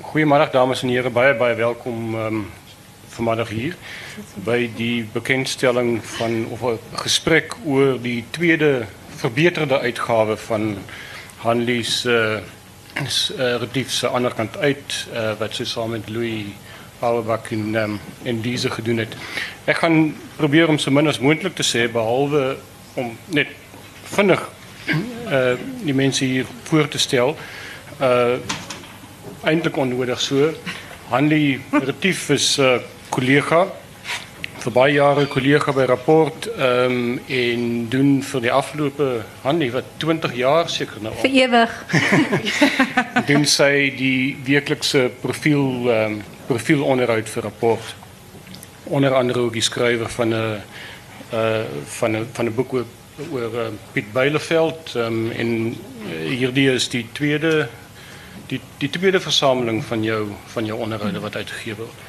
goedemiddag dames en heren, baie baie welkom um, vanmiddag hier bij die bekendstelling van of 'n gesprek oor die tweede verbeterde uitgawe van Hanlies uh, uh, redief se ander kant uit uh, wat sy saam met Louis Pauwbak in in deze gedoen het. Ek gaan probeer om so min as moontlik te sê behalwe om net vinnig uh, die mense hier voor te stel. Uh eintlik onnodig so. Hanlie Retief is 'n uh, kollega vir baie jare kollega by Rapport ehm um, en doen vir die afgelope Hanlie wat 20 jaar seker nou al. Vir ewig. doen sy die weeklikse profiel ehm um, profielonderhoud vir Rapport. Onder andere ook die skrywer van 'n uh van 'n van 'n boek oor oor uh, Piet Beileveld um, en hierdie is die tweede die die tweede versameling van jou van jou onderhoude wat uitgegee word.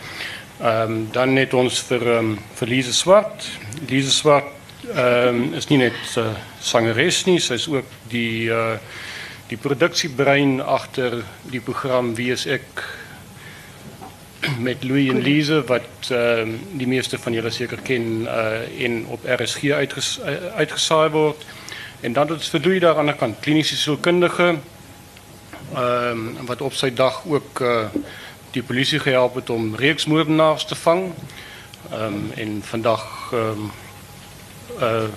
Ehm dan net ons ehm um, vir Lise Swart. Lise Swart ehm is nie net 'n uh, sangeres nie, is ook die uh die produksiebrein agter die program Wie is met Louis en Lise wat ehm uh, die meeste van julle seker ken uh in op RSG uitges, uh, uitgesaai word. En dan het vir daar aan die kant kliniese sielkundige ehm um, wat op sy dag ook uh die polisie gehelp het om reeksmoordenaars te vang. Ehm um, en vandag ehm um, uh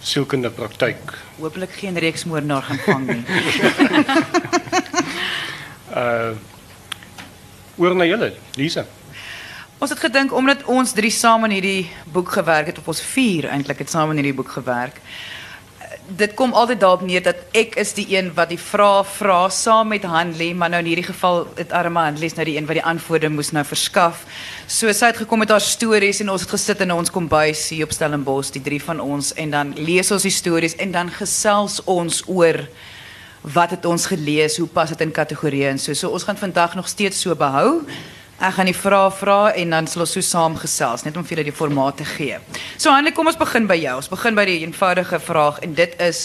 sielkundige praktyk. Hoopelik geen reeksmoordenaar gaan vang nie. uh oor na julle, Lisa. Ons het gedink omdat ons drie saam aan hierdie boek gewerk het of ons vier eintlik het saam aan hierdie boek gewerk. Dit kom altyd daarop neer dat ek is die een wat die vrae vra saam met Hanlie, maar nou in hierdie geval het arme Hanlie nou die een wat die antwoorde moes nou verskaf. So sy het gekom met haar stories en ons het gesit in ons kombuis hier op Stellenbosch, die drie van ons en dan lees ons die stories en dan gesels ons oor wat het ons gelees, hoe pas dit in kategorieë en so. So ons gaan vandag nog steeds so behou. Ek gaan die vrae vra en dan sal ons so saam gesels net om vir julle die formaat te gee. So Hanlie, kom ons begin by jou. Ons begin by die eenvoudige vraag en dit is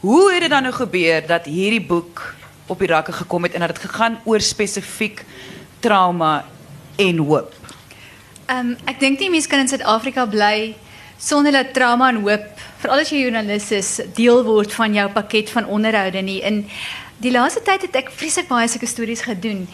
hoe het dit dan nou gebeur dat hierdie boek op die rakke gekom het en dat dit gegaan oor spesifiek trauma en hoop? Ehm um, ek dink nie mense kan in Suid-Afrika bly sonder dat trauma en hoop, veral as jy joernalis is, deel word van jou pakket van onderhoude nie. In die laaste tyd het ek vreeslik baie sulke stories gedoen.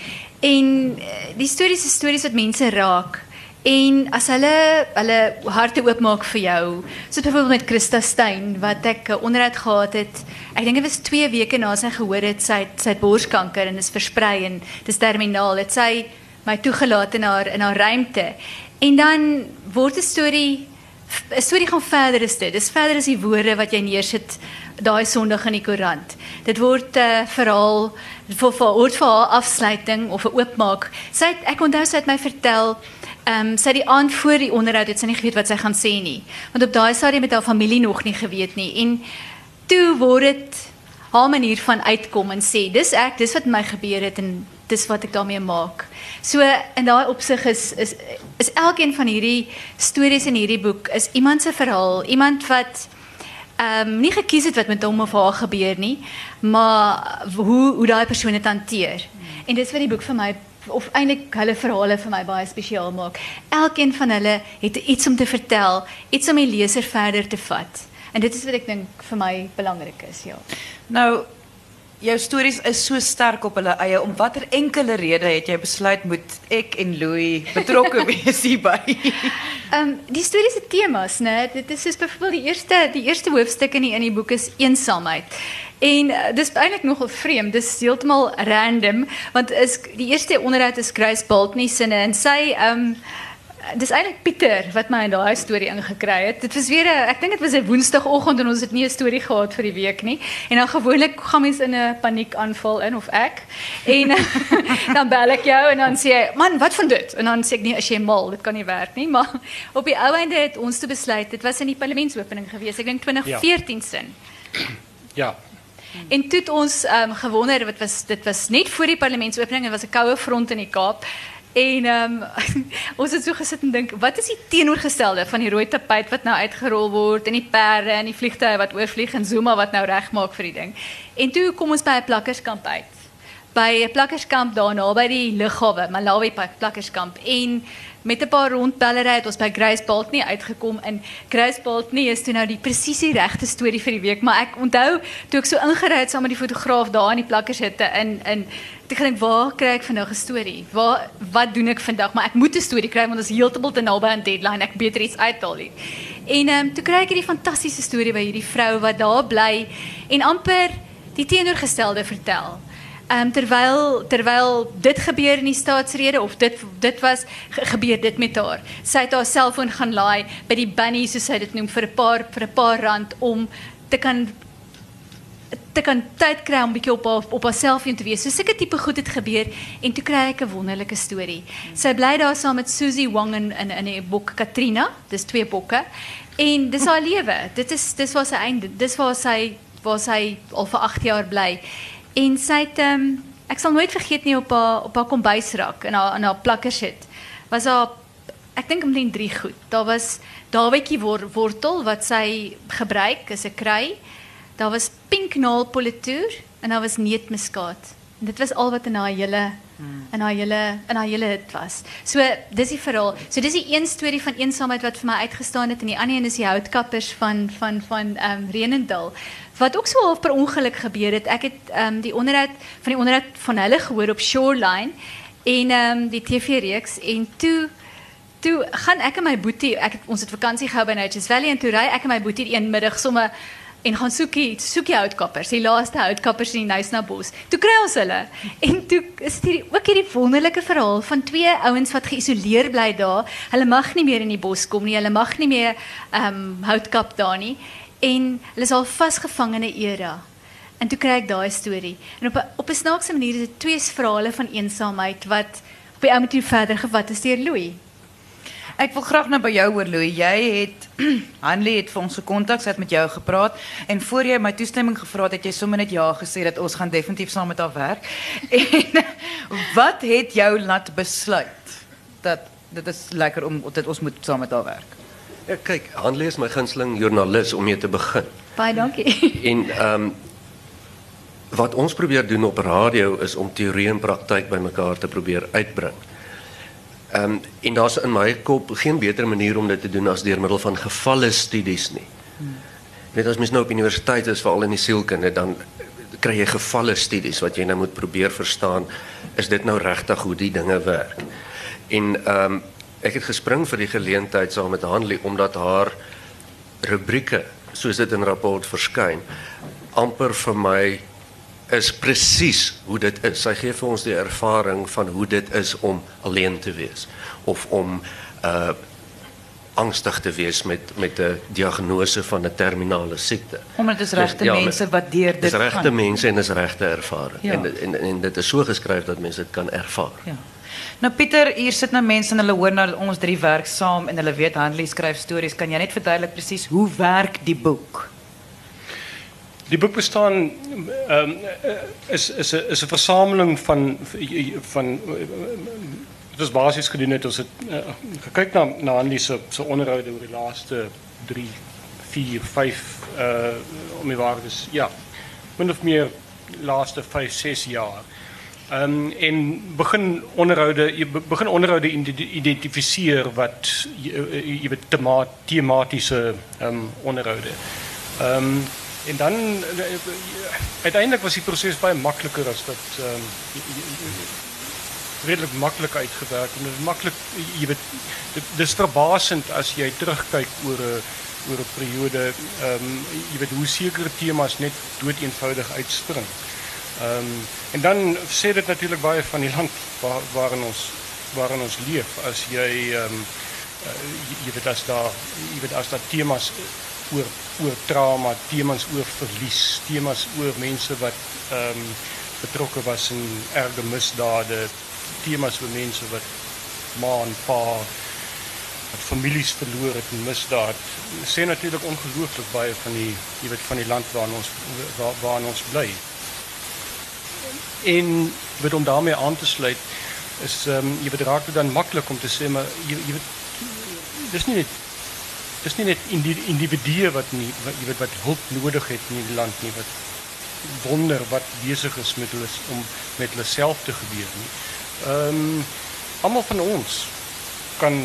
En eh, die stories is stories wat mense raak. En as hulle hulle harte oopmaak vir jou, soos byvoorbeeld met Christa Steyn wat ek 'n onderhoud gehad het. Ek dink dit was 2 weke na sy gehoor het sy sy het borskanker en is versprei en dis terminaal. Dit sy my toegelaat in haar in haar ruimte. En dan word 'n storie 'n storie gaan verder is dit. Dis verder as die woorde wat jy neersit daai Sondag in die koerant. Dit word 'n uh, eh, verhaal vir vir oort vir haar afsluiting of 'n oopmaak. Sy het, ek onthou sy het my vertel Ehm um, sy het die aand voor die onderhoud het sy nie geweet wat sy gaan sê nie. Want op daai stadium met haar familie nog nie geweet nie. En toe word dit haar manier van uitkom en sê dis ek, dis wat my gebeur het en dis wat ek daarmee maak. So in daai opsig is is is elkeen van hierdie stories in hierdie boek is iemand se verhaal, iemand wat um, nie gekies wat met hom of haar nie, maar hoe hoe daai persoon dit hanteer. En dis wat die boek vir my of eintlik hulle verhale vir my baie spesiaal maak. Elkeen van hulle het iets om te vertel, iets om die leser verder te vat. En dit is wat ek dink vir my belangrik is, ja. Nou jou stories is so sterk op hulle eie om watter enkele rede het jy besluit moet ek en Louis betrokke wees hierby? Ehm um, die stories se temas, né? Dit is soos byvoorbeeld die eerste die eerste hoofstuk in die in die boek is eensaamheid. En uh, dis eintlik nogal vreemd. Dis heeltemal random want is die eerste onderhoud is Grace Baltney en sy ehm um, dis eintlik Pieter wat my in daai storie ingekry het. Dit was weer 'n ek dink dit was 'n woensdagoggend en ons het nie 'n storie gehad vir die week nie. En dan gewoonlik gaan mense in 'n paniekaanval in of ek. En dan bel ek jou en dan sê jy, "Man, wat van dit?" En dan sê ek nie as jy mal, dit kan nie werk nie, maar op die ou einde het ons te besluit. Dit was in die parlementsopening gewees. Ek dink 2014 sin. Ja. En toe het ons um, gewonder wat was dit was net voor die parlementsopening en was 'n koue front in die Kaap. En um, ons het so gesit en dink, wat is die teenoorgestelde van die rooi tapijt wat nou uitgerol word en die perde en die vliegtuie wat oorvlieg en Zuma wat nou regmaak vir die ding. En toe kom ons by 'n plakkerskamp uit. By 'n plakkerskamp daar naby die lughawe, Malawi plakkerskamp en met 'n paar rondbellery het ons by Grace Baltney uitgekom en Grace Baltney is toe nou die presies die regte storie vir die week, maar ek onthou toe ek so ingery het saam met die fotograaf daar in die plakkershitte in in ek gedink waar kry ek vandag 'n storie? Waar wat doen ek vandag? Maar ek moet 'n storie kry want ons is heeltemal te naby aan deadline. Ek beter iets uithaal hier. En ehm um, toe kry ek hierdie fantastiese storie by hierdie vrou wat daar bly en amper die teenoorgestelde vertel. Um, terwyl terwyl dit gebeur in die staatsrede of dit dit was ge, gebeur dit met haar. Sy het haar selfoon gaan laai by die bunny soos sy dit noem vir 'n paar vir 'n paar rand om te kan te kan tyd kry om bietjie op haar op haarself te wees. So sulke tipe goed het gebeur en toe kry ek 'n wonderlike storie. Sy bly daar saam met Susie Wong in in in 'n boek Katrina. Dis twee boeke. En dis haar lewe. Dit is dis waar sy einde. Dis waar sy waar sy al vir 8 jaar bly. En sy het um, ek sal nooit vergeet nie op haar op haar kombuisrak in haar in haar plakkershit. Was haar ek dink omtrent drie goed. Daar was dawietjie wor, wortel wat sy gebruik as 'n kry. Daar was pinknaal politoer en daar was neutmuskaat. En dit was al wat in haar hele in haar hele in haar hele hit was. So dis die verhaal. So dis die een storie van eensaamheid wat vir my uitgestaan het en die ander een is die houtkappers van van van ehm um, Renendal wat ook so per ongeluk gebeur het. Ek het ehm um, die onderhoud van die onderhoud van hulle gehoor op Shoreline en ehm um, die TV-reeks en toe toe gaan ek en my boetie, ek ons het vakansie gehou by Nature's Valley en toe ry ek en my boetie een middag sommer en gaan soek die soek die houtkappers, die laaste houtkappers in die Nysna bos. Toe kry ons hulle. En toe is hier ook hierdie wonderlike verhaal van twee ouens wat geïsoleer bly daar. Hulle mag nie meer in die bos kom nie. Hulle mag nie meer ehm um, houtkap daar nie. En hulle is al vasgevang in 'n era. En toe kry ek daai storie. En op 'n op 'n snaakse manier is dit twee verhale van eensaamheid wat op die ou manier verder gevat is deur Louis. Ek wil graag nou by jou hoor Louis. Jy het Hanlie het vir ons gekontak, sy met jou gepraat en voor jy my toestemming gevra het, het jy sommer net ja gesê dat ons gaan definitief saam met haar werk. En wat het jou laat besluit dat dit is lekker om dat ons moet saam met haar werk? Ja, kyk, Hanlie is my gunsteling joernalis om mee te begin. Baie dankie. En ehm um, wat ons probeer doen op radio is om teorie en praktyk bymekaar te probeer uitbring. Ehm um, en daar's in my kop geen beter manier om dit te doen as deur middel van gevalle studies nie. Hmm. Net as mens nou op universiteit is veral in die sielkunde dan kry jy gevalle studies wat jy nou moet probeer verstaan is dit nou regtig hoe die dinge werk. En ehm um, ek het gespring vir die geleentheid saam met Hanlie omdat haar rubrieke soos dit in rapport verskyn amper vir my is presies hoe dit is. Sy gee vir ons die ervaring van hoe dit is om alleen te wees of om uh angstig te wees met met 'n diagnose van 'n terminale siekte. Omdat dit is regte ja, mense wat deur dit gaan. Dis regte mense en is regte ervaring. Ja. En, en en dit is so geskryf dat mense dit kan ervaar. Ja. Nou Pieter, hier sit nou mense en hulle hoor nou ons drie werk saam en hulle weet Hanlie skryf stories. Kan jy net verduidelik presies hoe werk die boek? Die boek bestaan um, is is is 'n versameling van van dit is basies gedoen het ons het uh, gekyk na na Andy se se onderhoude oor die laaste 3 4 5 uh om die waar is ja min of meer laaste 5 6 jaar. Um, en begin onderhoude, je begin onderhoude identificeren wat je, eh, eh, je thema, thematische um, ehm, onderhouden. Um, ehm, en dan, eh, uiteindelijk was die proces bij makkelijker als dat. redelijk makkelijk uitgewerkt. En dit maklik jy weet dit dis verbasend as jy terugkyk oor 'n oor 'n periode ehm um, jy weet hoe sekere temas net dood eenvoudig uitspring uitspringen. Um, en dan zit het natuurlijk bij van die land waar, waarin ons, waarin ons leef. Als jij, um, uh, je weet, als daar, je weet, als daar thema's oor oor trauma, temas oor verlies, temas oor mense wat ehm um, betrokke was in erge misdade, temas oor mense wat ma en pa wat families verloor het in misdaad. Sê natuurlik ongelooflik baie van die jy weet van die land waarin ons waar, waarin ons bly. En weet om daarmee aan te sluit is ehm um, jy weet raak dit dan maklik om te sê maar jy, jy weet dis nie net dis nie net individue wat nie wat jy weet wat hulp nodig het in die land nie wat wonder wat besig is met hulle om met hulle self te gebeur nie. Ehm um, almal van ons kan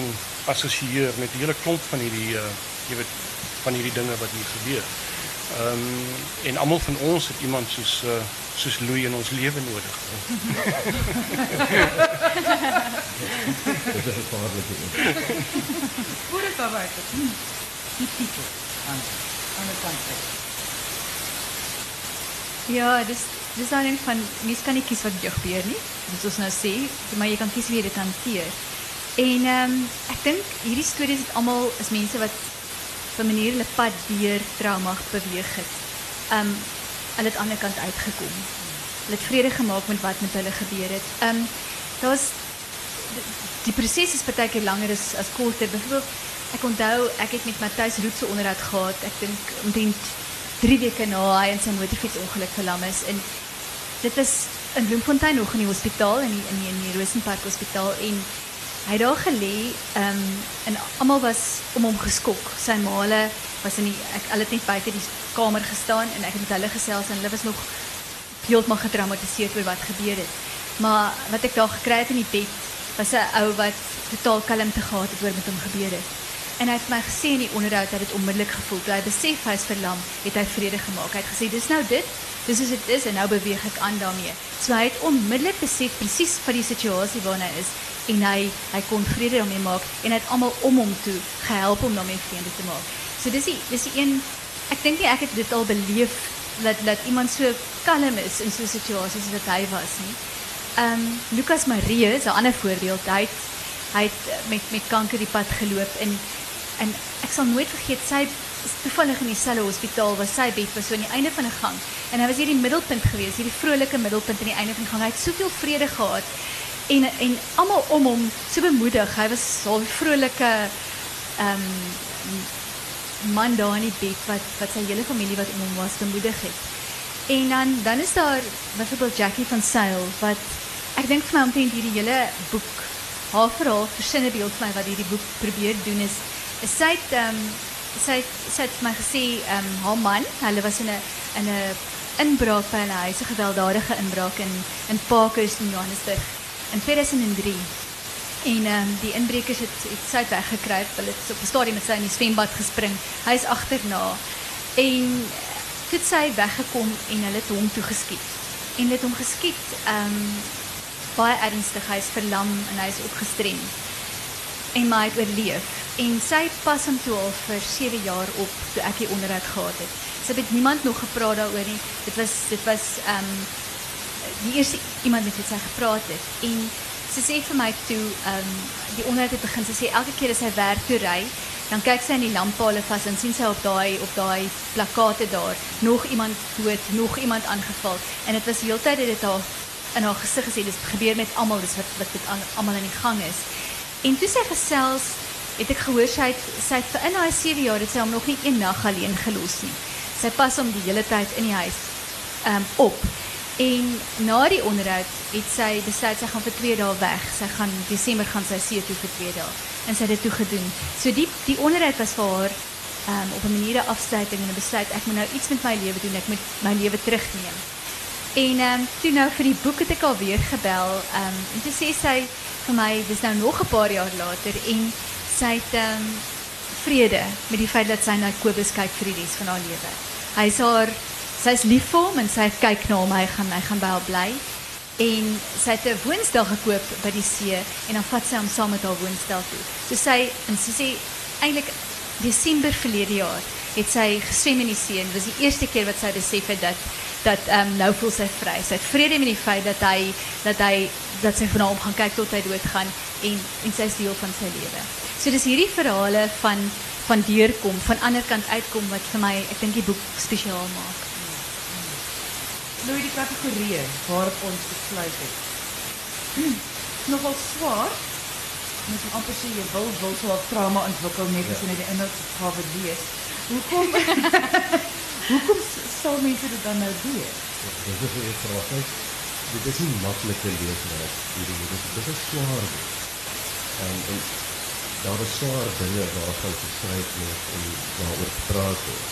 assosieer met 'n hele klomp van hierdie uh jy weet van hierdie dinge wat hier gebeur. Ehm um, en almal van ons het iemand soos uh soos Louis in ons lewe nodig. Dit is 'n gevaarlike een. Hoe dit daar werk. Die titel aan aan die kant. Ja, dis dis dan een van mens kan nie kies wat jou gebeur nie. Dis ons nou sê, maar jy kan kies hoe jy dit hanteer. En ehm um, ek dink hierdie stories het almal is mense wat op 'n manier hulle pad deur trauma beweeg het. Um, hulle het aan die ander kant uitgekom. Hulle het vrede gemaak met wat met hulle gebeur het. Um, daar's die proses is baie keer langer as as korter. Byvoorbeeld ek onthou ek het met Matthys Roetse onderhoud gehad. Ek dink omtrent 3 weke na hy in sy motorfiets ongeluk verlam is en dit was in Bloemfontein nog in die hospitaal in die in die, in die Rosenpark hospitaal en hy het daar gelê um, en almal was om hom geskok. Sy maale was in die ek hulle het net buite die kamer gestaan en ek het met hulle gesels en hulle was nog heeltemal getraumatiseerd oor wat gebeur het. Maar wat ek daar gekry het in die bed was 'n ou wat totaal kalmte gehad het oor wat hom gebeur het. En hy het my gesê in die onderhoud dat dit onmiddellik gevoel toe hy besef hy is verlam, het hy vrede gemaak. Hy het gesê dis nou dit, dis is dit is en nou beweeg ek aan daarmee. So hy het onmiddellik besef presies van die situasie waarna hy is en hy hy kon vrede daarmee maak en hy het almal om hom toe gehelp om daarmee vrede te maak. So dis die dis die een ek dink nie ek het dit al beleef dat dat iemand so kalm is in so 'n situasie soos wat hy was nie. Ehm um, Lucas Marie is 'n ander voorbeeld. Hy het hy het met met kanker die pad geloop en en ek sal nooit vergeet sy toevallig in dieselfde hospitaal waar sy bed was so aan die einde van 'n gang en hy was hier die middelpunt geweest, hierdie vrolike middelpunt aan die einde van die gang. Hy het soveel vrede gehad en en almal om hom so bemoedig. Hy was so 'n vrolike ehm um, man daar in die bed wat wat sy hele familie wat om hom was bemoedig het. En dan dan is daar byvoorbeeld Jackie van Sail wat ek dink vir my omtrent hierdie hele boek haar verhaal versinne beeld vir my wat hierdie boek probeer doen is, is sy het ehm um, sy sy het my gesê ehm um, haar man, hulle was in 'n in 'n inbraak by hulle huis, 'n gewelddadige inbraak in in Parkhurst in Johannesburg in 2003. En ehm um, die inbrekers het het sy weggekruip. Hulle het op 'n stadium met sy in die swembad gespring. Hy is agterna. En toe sy weggekom en hulle het hom toe geskiet. En hulle het hom geskiet ehm um, baie ernstig. Hy is verlam en hy is opgestrem. En maar hy het oorleef. En sy pas hom toe al vir 7 jaar op toe ek die onderhoud gehad het. Sy het niemand nog gepraat daaroor nie. Dit was dit was ehm um, die eerste iemand met wie sy gepraat het. En sy sê vir my toe ehm die onderhoud het begin. Sy sê elke keer as sy werk toe dan kyk sy in die lamppale vas en sien sy op daai op daai plakate daar nog iemand dood, nog iemand aangeval. En dit was heeltyd dit het haar in haar gesig gesê dis gebeur met almal, dis wat wat dit almal in die gang is. En toe sy gesels, het ek gehoor sy het sy het vir in haar 7 jaar het sy nog nie een nag alleen gelos nie. Sy pas die hele tyd in die huis um, op. En na die onderhoud het sy besluit sy gaan vir 2 dae weg. Sy gaan Desember gaan sy see toe vir 2 dae en sy het dit toe gedoen. So die die onderhoud was vir haar um, op 'n manier 'n afsluiting en 'n besluit ek moet nou iets met my lewe doen. Ek moet my lewe terugneem. En ehm um, toe nou vir die boek het ek al weer gebel. Ehm um, en toe sê sy vir my dis nou nog 'n paar jaar later en sy het ehm um, vrede met die feit dat sy na Kobus kyk vir die res van haar lewe. Hy's haar sy's lief vir hom en sy kyk na hom. Hy gaan hy gaan by haar bly. En sy het 'n woonstel gekoop by die see en dan vat sy hom saam met haar woonstel toe. So sy en sy sê eintlik Desember verlede jaar het sy geswem in die see en dit was die eerste keer wat sy besef het dat dat um, nou voel sy vry. Sy het vrede met die feit dat hy dat hy dat sy van hom gaan kyk tot hy doodgaan en en sy is deel van sy lewe. So dis hierdie verhale van van deurkom, van ander kant uitkom wat vir my ek dink die boek spesiaal maak. Nou die kategorieë waarop ons besluit het. Nogal swaar. Mens moet amper sê jy wil wil so 'n trauma ontwikkel net as jy net die inhoudsopgawe lees. Hoekom Hoekom sal mense dit dan nou doen? Dit is 'n vraag. Kyk, dit is nie maklike leeswerk hierdie. Dit is dit is swaar. En en daar is swaar dinge waarvan geskryf word en waaroor gepraat word.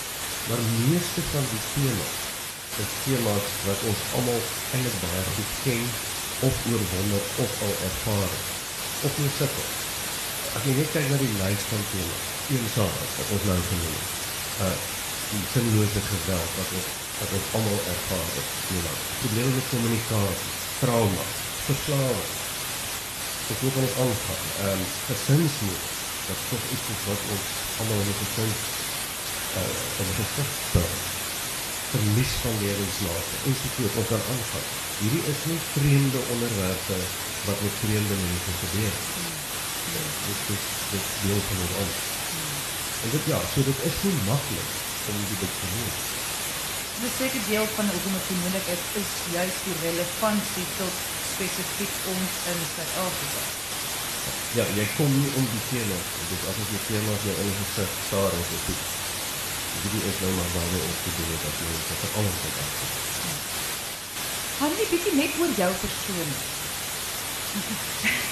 Maar meeste van die temas is tema's wat ons almal eintlik baie goed ken of oorwonde of al ervaar. Of nie sukkel. As jy net kyk na die lys van temas, eensaamheid wat ons nou genoem het. Uh die sinlose geweld wat ons wat ons almal ervaar het. Tema. Probleme met kommunikasie, trauma, verslawing. Dit moet ons aangaan. Ehm um, gesinsmoed. Dat toch iets is wat ons allemaal in de gesin uh, van de gezicht verlies van levensmaat ensovoort ons kan aangaan. Hierdie is nie vreemde onderwerpe wat met vreemde mense gebeur. Dit is dit deel van ons. En dit ja, so dit is nie maklik om boek te lees. Dit seker deel van hoekom dit moeilik is, is juist die relevantie tot spesifiek ons in Suid-Afrika. Ja, jy kom nie om die tema. Dus as jy die tema jou in die gesig staar en so goed. Hierdie is nou het dat mense vir alles wat afkom. Gaan nie bietjie net oor jou persoon.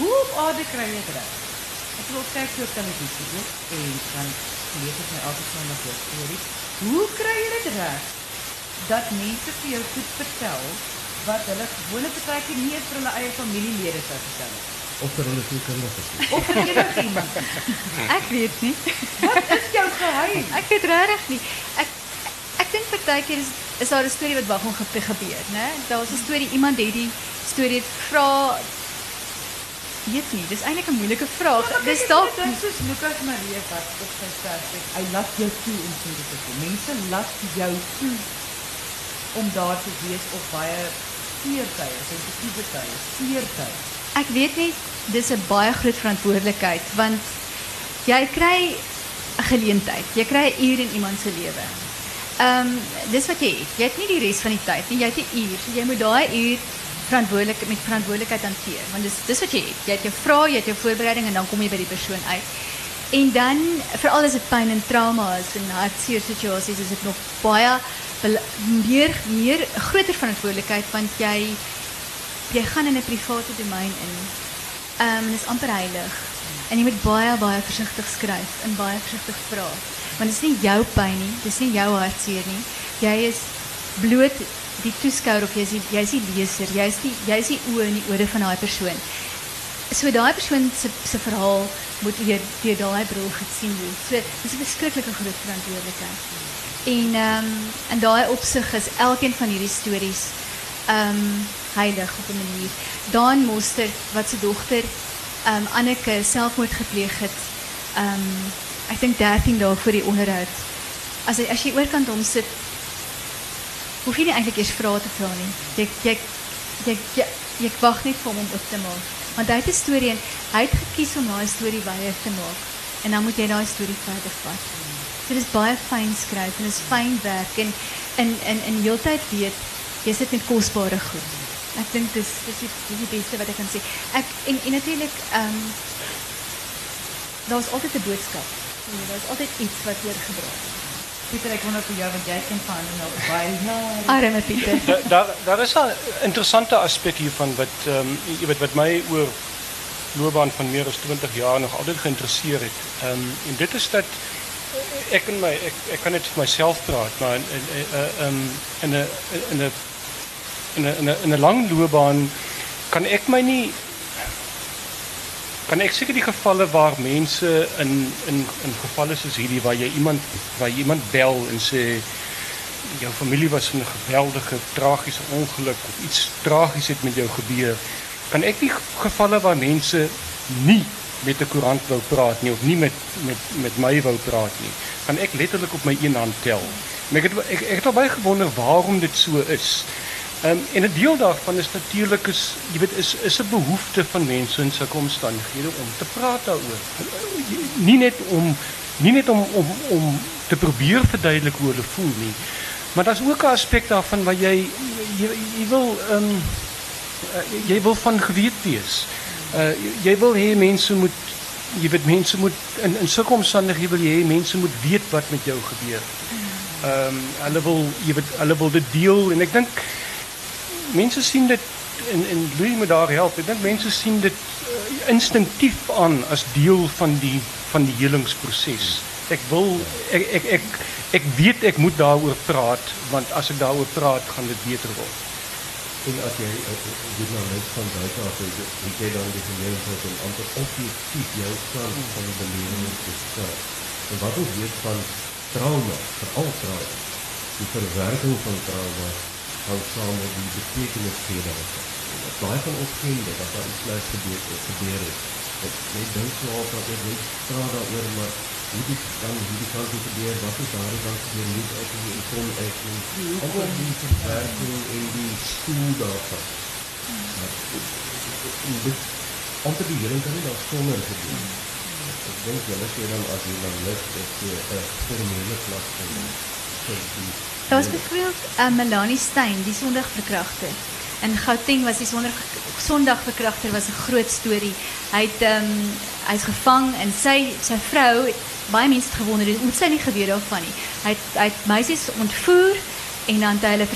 Hoe op kry jy dit reg? Ek wil kyk hoe televisie ook en dan lees ek my altyd van my stories. Hoe jy dit reg dat mense vir jou goed vertel wat hulle gewoonlik baie keer nie vir hulle eie familielede sou vertel nie? Of hulle twee kinders is. Of vir enigiemand. Ek weet nie. Wat is jou geheim? Ek weet regtig nie. Ek ek dink partykeer is is daar 'n storie wat wag om gebeur, né? Daar's 'n storie iemand het die storie het vra weet nie, dis eintlik 'n moeilike vraag. dis dalk dit soos Lukas Marie wat op sy sterf sê, hy laat jou toe om so te doen. Mense laat jou toe om daar te wees op baie seertye, sensitiewe tye, seertye. Ek weet nie dis 'n baie groot verantwoordelikheid want jy kry 'n geleentheid. Jy kry 'n uur in iemand se lewe. Ehm wat jy het. Jy het nie die res van die tyd nie. Jy het 'n uur. So moet daai uur verantwoordelik met verantwoordelikheid hanteer want dis dis wat jy het. Jy het jou vrae, jy het jou voorbereiding en dan kom jy by die persoon uit. En dan veral as dit pyn en trauma is en hartseer situasies is dit nog baie meer meer groter verantwoordelikheid want jy jy gaan in 'n private domein in. Ehm um, dis amper heilig. En jy moet baie baie versigtig skryf en baie versigtig vra. Want dit is nie jou pyn nie, dis nie jou hartseer nie. Jy is bloot die toeskouer of jy is die, is leser, jy is die jy is die oë en die van daai persoon. So daai persoon se se verhaal moet weer deur daai bril gesien word. So dis 'n verskriklike groot verantwoordelikheid. En ehm um, in daai opsig is elkeen van hierdie stories ehm heilig op 'n manier. Daan Mostert wat dogter ehm um, Anneke selfmoord gepleeg het. Ehm um, ek dink 13 dae voor die onderhoud. Hy as jy oorkant hom sit hoef jy nie eintlik eers vrae te vra nie. Jy jy jy jy, jy wag net vir hom om op te maak. Want het 'n storie en hy het gekies om daai storie wyer te maak. En dan moet jy daai storie verder vat. So dis baie fyn skryf en dis fyn werk en in in in heeltyd weet jy sit met kosbare goed. Ek dink dis dis die, dis die beste wat ek kan sê. Ek en en natuurlik ehm um, daar's altyd 'n boodskap. Nee, daar's altyd iets wat oorgedra word. Pieter, ek wonder vir jou want jy ken van nou baie jare. Arme Pieter. Da, daar daar is 'n interessante aspek hiervan wat ehm um, jy weet wat my oor loopbaan van meer as 20 jaar nog altyd geïnteresseer het. Ehm um, en dit is dat ek en my ek ek kan net vir myself praat, maar in in eh, ehm in 'n in 'n in 'n in 'n in 'n lang loopbaan kan ek my nie kan ek seker die gevalle waar mense in in in gevalle soos hierdie waar jy iemand waar jy iemand bel en sê jou familie was in 'n geweldige tragiese ongeluk of iets tragies het met jou gebeur kan ek die gevalle waar mense nie met 'n koerant wou praat nie of nie met met met my wou praat nie kan ek letterlik op my een hand tel. En ek het ek, ek het baie gewonder waarom dit so is Um, en 'n deel daarvan is natuurlik is jy weet is is 'n behoefte van mense in sulke omstandighede om te praat daaroor. Nie net om nie net om om om te probeer verduidelik hoe hulle voel nie. Maar daar's ook 'n aspek daarvan waar jy jy, jy wil ehm um, jy wil van geweet wees. Uh jy wil hê mense moet jy weet mense moet in in sulke omstandighede wil jy hê mense moet weet wat met jou gebeur. Ehm um, hulle wil jy weet hulle wil dit deel en ek dink mense sien dit en en Louis moet daar help. Ek dink mense sien dit uh, instinktief aan as deel van die van die helingsproses. Ek wil ek ek ek ek weet ek moet daaroor praat want as ek daaroor praat gaan dit beter word. En as jy uh, journalist van buite af het jy dan die geleentheid om amper objektief jou kant van die belewing te stel. En wat ons weet van trauma, veral trauma, die verwerking van trauma, hang saam met die betekenis gee daarvan. Baie van ons ken dit dat daar iets sleg gebeur het, gebeur het. Ek net dink so op dat ek net praat daaroor, maar hoe dit dan hoe die kant toe gebeur, wat is daar dan gebeur, niet uit die kom uit die amper die verwerking en die stoel daarvan. Maar, dit, amper die hele kan nie daar sonder gedoen. Ek dink julle sê dan as journalist dat jy 'n formele klas kan vir die Was bijvoorbeeld uh, Melanie Stein, die zondagverkrachter. In Gauteng was die zondag, was een groot story. Hij het, um, hy is gevang en sy, sy vrou, baie mense het gewonder, hoe het sy nie gebeur daarvan nie. Hy het, hy het meisies ontvoer en dan het hy hulle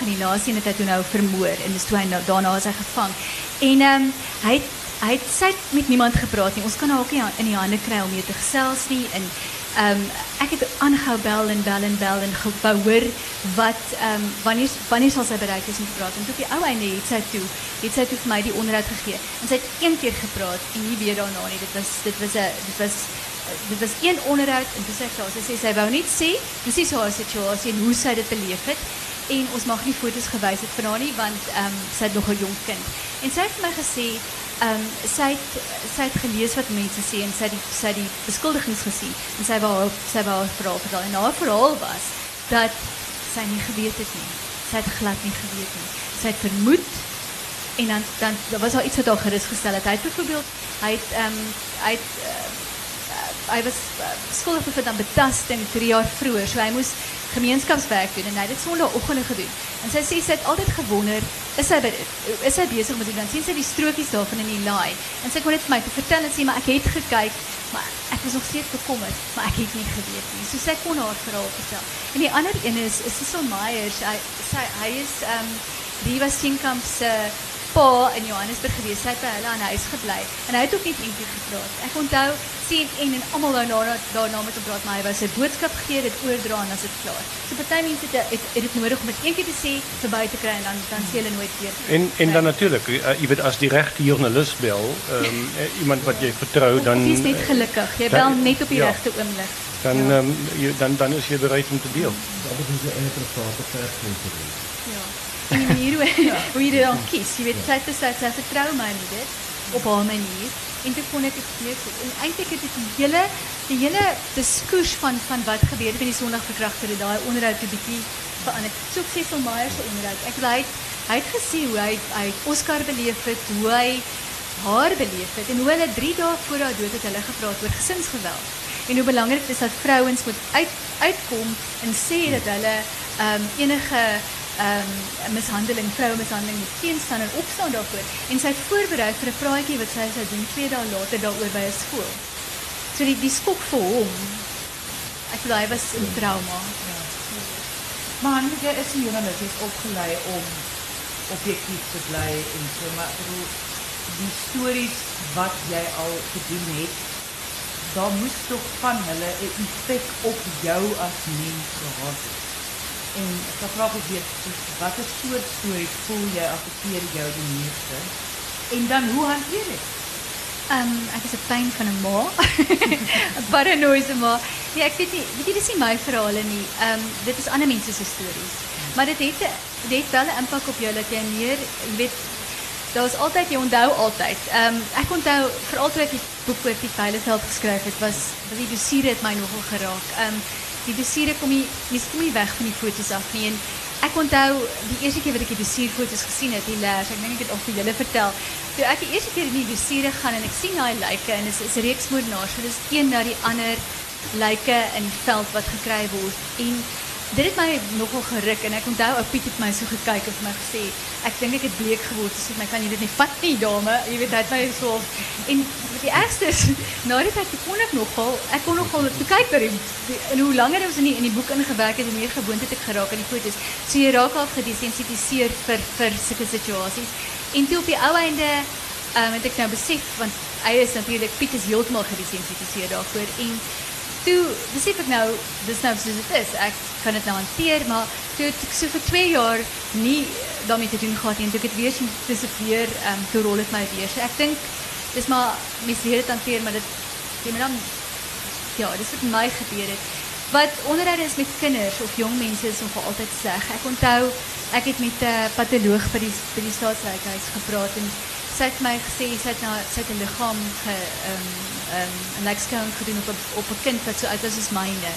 en die laaste een het hy nou vermoor en dis toe hy nou, daarna is hy gevang. En um, hy het hy het het met niemand gepraat nie. Ons kan ook in die hande kry om mee te gesels nie en ehm um, ek het aangehou bel en bel en bel en wou hoor wat ehm um, wanneer wanneer sal sy bereid is om te praat. En toe die ou einde het sy toe het sy toe vir my die onderhoud gegee. En sy het een keer gepraat en nie weer daarna nie. Dit was dit was 'n dit was dit was een onderhoud en toe sê sy sê sy wou net sê presies haar situasie en hoe sy dit beleef het. En ons mag nie foto's gewys het van nie want ehm um, sy het nog 'n jong kind. En sy het vir my gesê um, het sy het gelees wat mense sê en sy het die die beskuldigings gesien en sy wou sy wou haar verhaal vertel en haar verhaal was dat sy nie geweet het nie. Sy het glad nie geweet nie. Sy het vermoed en dan dan was daar iets wat haar gerus gestel het. Hy het byvoorbeeld hy het ehm um, uh, was uh, skuldig bevind aan betasting 3 jaar vroeër. So hy moes gemeenskapswerk doen en hy het dit sonnaandoggende gedoen. En sy sê sy het altyd gewonder, is sy is sy besig met dit dan sien sy die strokies daarvan in die laai. En sy kon dit vir my te vertel en sê maar ek het gekyk, maar ek was nog steeds bekommerd, maar ek het nie geweet nie. So sy kon haar verhaal vertel. En die ander een is is Cecil Myers. Hy sy hy is ehm um, was Steenkamp se pa in Johannesburg gewees. Sy het by hulle aan huis gebly en hy het ook net eendag gepraat. Ek onthou sien en en almal wou daarna daarna met hom praat, maar hy wou sy boodskap gee, dit oordra en as dit klaar. So party mense het het, het dit nodig om dit eendag te sê, verby te kry en dan dan sê hulle nooit weer. En en dan natuurlik, uh, jy weet as die regte joernalis bel, ehm um, iemand wat jy vertrou, dan Jy is net gelukkig. Jy bel net op die ja. regte oomblik. dan ehm um, jy, dan dan is jy bereid om te deel. dat is 'n eie private persmense doen. Ja. En die manier hoe, hoe jy dit dan kies. Jy weet, sy het gesê sy vertrou my nie dit op haar manier. En toe kon weer goed. En eintlik het die hele die hele diskurs van van wat gebeur het met die Sondagverkragter, daai onderhoud 'n bietjie verander. So ek sê Phil Meyer se onderhoud. Ek hy het- hy het gesê hoe hy hy het Oscar beleef het, hoe hy haar beleef het en hoe hulle 3 dae voor haar dood het hulle gepraat oor gesinsgeweld. En hoe belangrik dit is dat vrouens moet uit uitkom en sê dat hulle ehm um, enige ehm um, mishandeling, vrouemishandeling moet teenstaan en opstaan daarvoor. En sy het voorberei vir 'n praatjie wat sy sou doen 2 dae later daaroor by 'n skool. So die die skok vir hom. Ek bedoel hy was in trauma. Maar Hanne, jy is 'n jy is opgelei om objektief te bly en so maar bedoel die stories wat jy al gedoen het, daar moes tog van hulle 'n effek op jou as mens gehad het. En ek sal graag wil weet soort stories voel jy affekteer jou die meeste? En dan hoe hanteer dit? Ehm um, ek is 'n pyn van 'n ma. 'n Paranoïese ma. Ja, ek weet nie, weet jy dis nie my verhale nie. Ehm um, dit is ander mense se stories. Maar dit het dit het wel 'n impak op jou dat jy meer, jy weet, daar's altyd jy onthou altyd. Ehm um, ek onthou veral toe ek die boek oor die Veiligveld geskryf het, was die dossiere het my nogal geraak. Ehm die dossiere kom nie mens kom nie weg van die foto's af nie en ek onthou die eerste keer wat ek die dossierfoto's gesien het, die les, ek dink ek het ook vir julle vertel. Toe ek die eerste keer in die dossiere gaan en ek sien daai lyke en dit is, 'n reeks moordenaars, so dis een na die ander lyke in die veld wat gekry word en dit het my nogal geruk en ek onthou ou Piet het my so gekyk en vir my gesê ek dink ek het bleek geword so my kan jy dit nie vat nie dame. Jy weet het my so en die ergste is na die tyd toe kon ek nogal ek kon nogal toe kyk na en hoe langer ons in die in die boek ingewerk het hoe meer gewoond het ek geraak aan die foto's. So jy raak al gedesensitiseer vir vir sulke situasies en toe op die ou einde um, het ek nou besef want hy is natuurlik Piet is heeltemal gedesensitiseer daarvoor. En toe besef ek nou dis nou soos dit is. Ek kan dit nou hanteer, maar toe het ek so vir 2 jaar nie daarmee te doen gehad. En toe ek het weer sien dis weer ehm um, toe rol dit my weer. So ek dink dis maar mens leer dit hanteer, maar dit jy moet dan ja, wat met my gebeur het. Wat onderhoude is met kinders of jong mense is om vir altyd sleg. Ek onthou ek het met 'n uh, by die by die staatsrykhuis gepraat en sy het my gesê sy het nou sy het 'n liggaam ge ehm um, um, 'n ekskaan gedoen op op 'n kind wat so oud was as myne.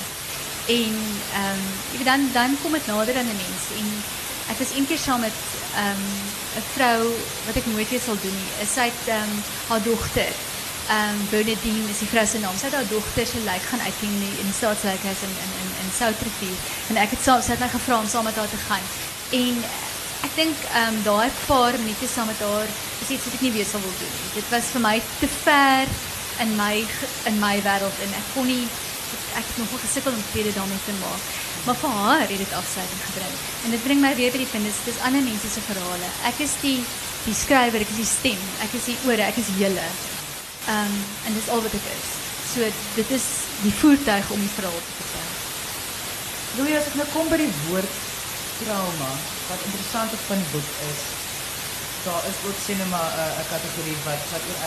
En ehm um, dan dan kom dit nader aan 'n mens en ek was eendag saam met ehm um, 'n vrou wat ek nooit weer sal doen nie. Sy het ehm um, haar dogter um, Bernadine is die vrou se naam. Sy het haar dogter se lijk gaan uitken in die, in die staatslijkhuis in in in, in Soutrivier. En ek het saam sy het my gevra om saam met haar te gaan. En ek dink ehm um, daai paar minute saam met haar is iets wat ek nie weer sal wil doen. Dit was vir my te ver in my in my wêreld en ek kon nie ek het nog gesukkel om vrede daarmee te maak. Maar vir haar het dit afsluiting gebring. En dit bring my weer by die punt dis dis ander mense se verhale. Ek is die die skrywer, ek is die stem, ek is die ore, ek is julle. Um, en dat is al wat ik is. So, dit is die voertuig om die verhaal te vertellen. Louis, als ik nou kom bij die woord trauma, wat interessant is van die boek is, daar is ook cinema eh, een uh, categorie wat, wat oor,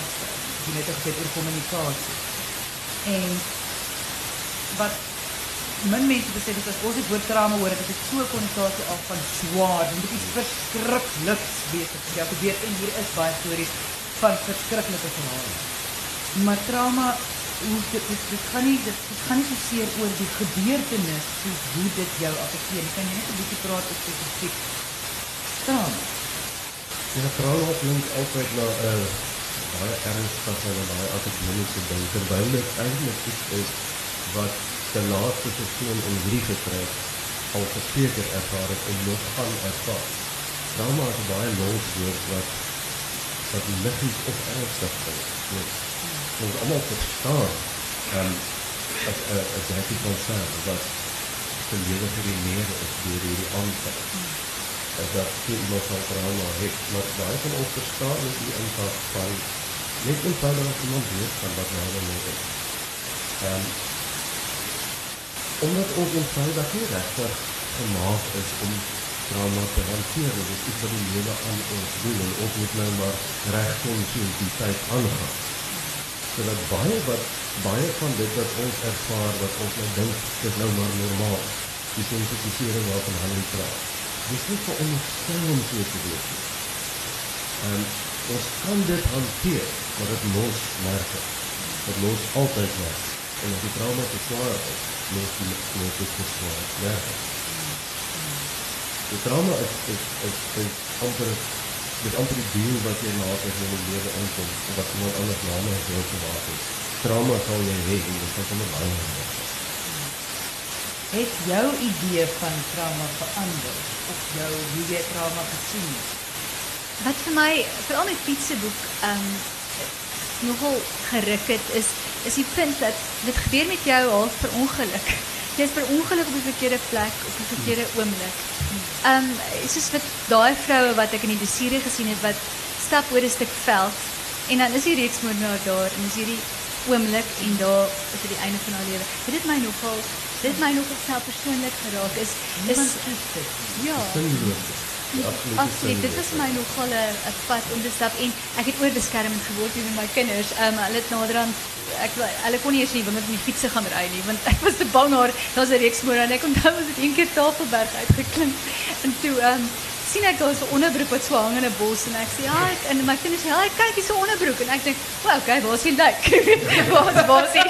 net gezegd oor communicatie. En wat min mensen beseffen is, als ons het woord trauma hoor, is het zo'n connotatie af van zwaar, dan moet iets verschrikkelijks bezig. Ja, gebeur, en hier is baie stories van verschrikkelijke verhalen. Maar trauma hoe dit dit, dit gaan nie dit, dit gaan nie so seer oor die gebeurtenis soos hoe dit jou affekteer. Kan jy net 'n bietjie praat oor spesifiek trauma? Ja, trauma klink altyd na 'n uh, baie ernstige en baie akademiese ding terwyl dit eintlik iets is wat die laaste persoon in hierdie gesprek al verseker ervaar het en nog gaan ervaar. Trauma is 'n baie los woord wat wat liggies of ernstig is ons allemaal verstaan um, as 'n uh, as happy concern wat se lewe gereneer is deur hierdie aanval. Dat toe iemand van trauma het, maar baie van ons verstaan is die impak van net eenvoudig as iemand weet van wat nou dan is. Um, omdat ons eenvoudig nie regtig gemaak is om trauma te hanteer. Dit is iets wat die lewe aan ons doen en ons moet nou maar reg kon so die tyd aangaan sodat baie wat baie van dit wat ons ervaar wat ons nou dink is nou maar normaal die sensitieering waarvan Henry praat dis nie vir ons stel om so te wees nie en ons kan dit hanteer maar dit los merke dit los altyd merke en as die trauma te swaar is los die los dit te swaar merke die trauma is is is, is amper dit amper die deel wat jy later in jou lewe inkom of wat iemand anders na my wil gemaak het. Trauma sal jy hê en dit sal sommer baie wees. Het jou idee van trauma verander of jou hoe jy trauma gesien het? Wat vir my veral met fietseboek um nogal geruk het is is die punt dat dit gebeur met jou half per ongeluk. Jy is per ongeluk op die verkeerde plek op die verkeerde oomblik. Ehm um, soos wat daai vroue wat ek in die dossier gesien het wat stap oor 'n stuk veld en dan is die reeksmoordenaar daar en is hierdie oomblik en daar is die einde van haar lewe. Dit my nogal dit my nogal self persoonlik geraak is is ja. Absoluut. Dit was my nogal 'n pad om te stap en ek het oorbeskermend geword met my kinders. Ehm um, hulle het naderhand ek hulle kon nie eens nie want met die fietsse gaan ry nie want ek was te bang haar daar's 'n reeks môre en ek onthou ons het een keer Tafelberg uitgeklim en toe ehm um, sien ek daar's 'n onderbroek wat so hang in 'n bos en ek sê ja ek, en my kinders sê ja kyk hier's 'n onderbroek en ek dink wow okay waar is die lijk waar is waar is hy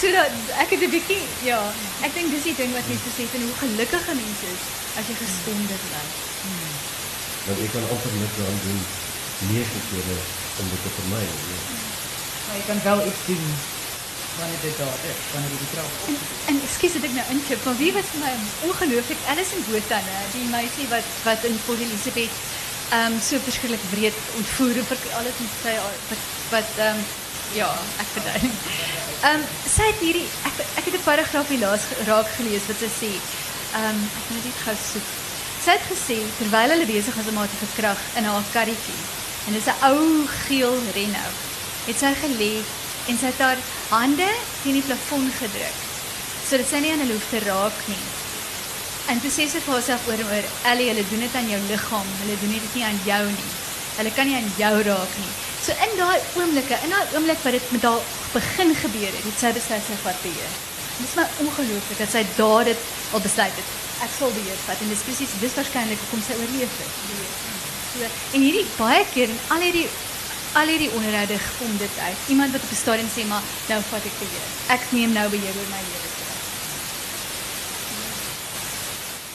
so dat ek het 'n bietjie ja ek dink dis die ding wat mense sê en hoe gelukkige mense is as jy geskonde bly hmm. want jy kan amper niks aan doen nege kere om dit te vermy ja. Maar je kan wel iets doen wanneer dit daar is, wanneer die trap En, en excuse dat ik nou inchip, maar wie was mij ongelooflijk, Alison Botha, die meisje wat, wat in Port Elizabeth um, so verschrikkelijk breed ontvoeren, vir alles met sy, wat, wat um, ja, ek verduin. Um, sy het hierdie, ek, ek het een paragraaf helaas raak gelees wat sy sê, um, ek moet dit gauw soek. Sy het gesê, terwijl hulle bezig was om haar te verkrag in haar karretjie, en dit is een ou geel Renault, het sy gelê en sy het haar hande teen die plafon gedruk sodat sy nie aan hulle hoef te raak nie. En toe sê sy vir haarself oor en oor, "Ellie, hulle doen dit aan jou liggaam, hulle doen dit nie aan jou nie. Hulle kan nie aan jou raak nie." So in daai oomblikke, in daai oomblik wat dit met haar begin gebeur het, het sy besluit sy vat beheer. Dit is my ongelooflik dat sy daar dit al besluit het. Ek sal beheer vat en dis presies dis waarskynlik hoekom sy oorleef het. So en hierdie baie keer en al hierdie al hierdie onderhoude kom dit uit. Iemand wat op 'n stadium sê maar nou vat ek beheer. Ek neem nou beheer oor my lewe terug.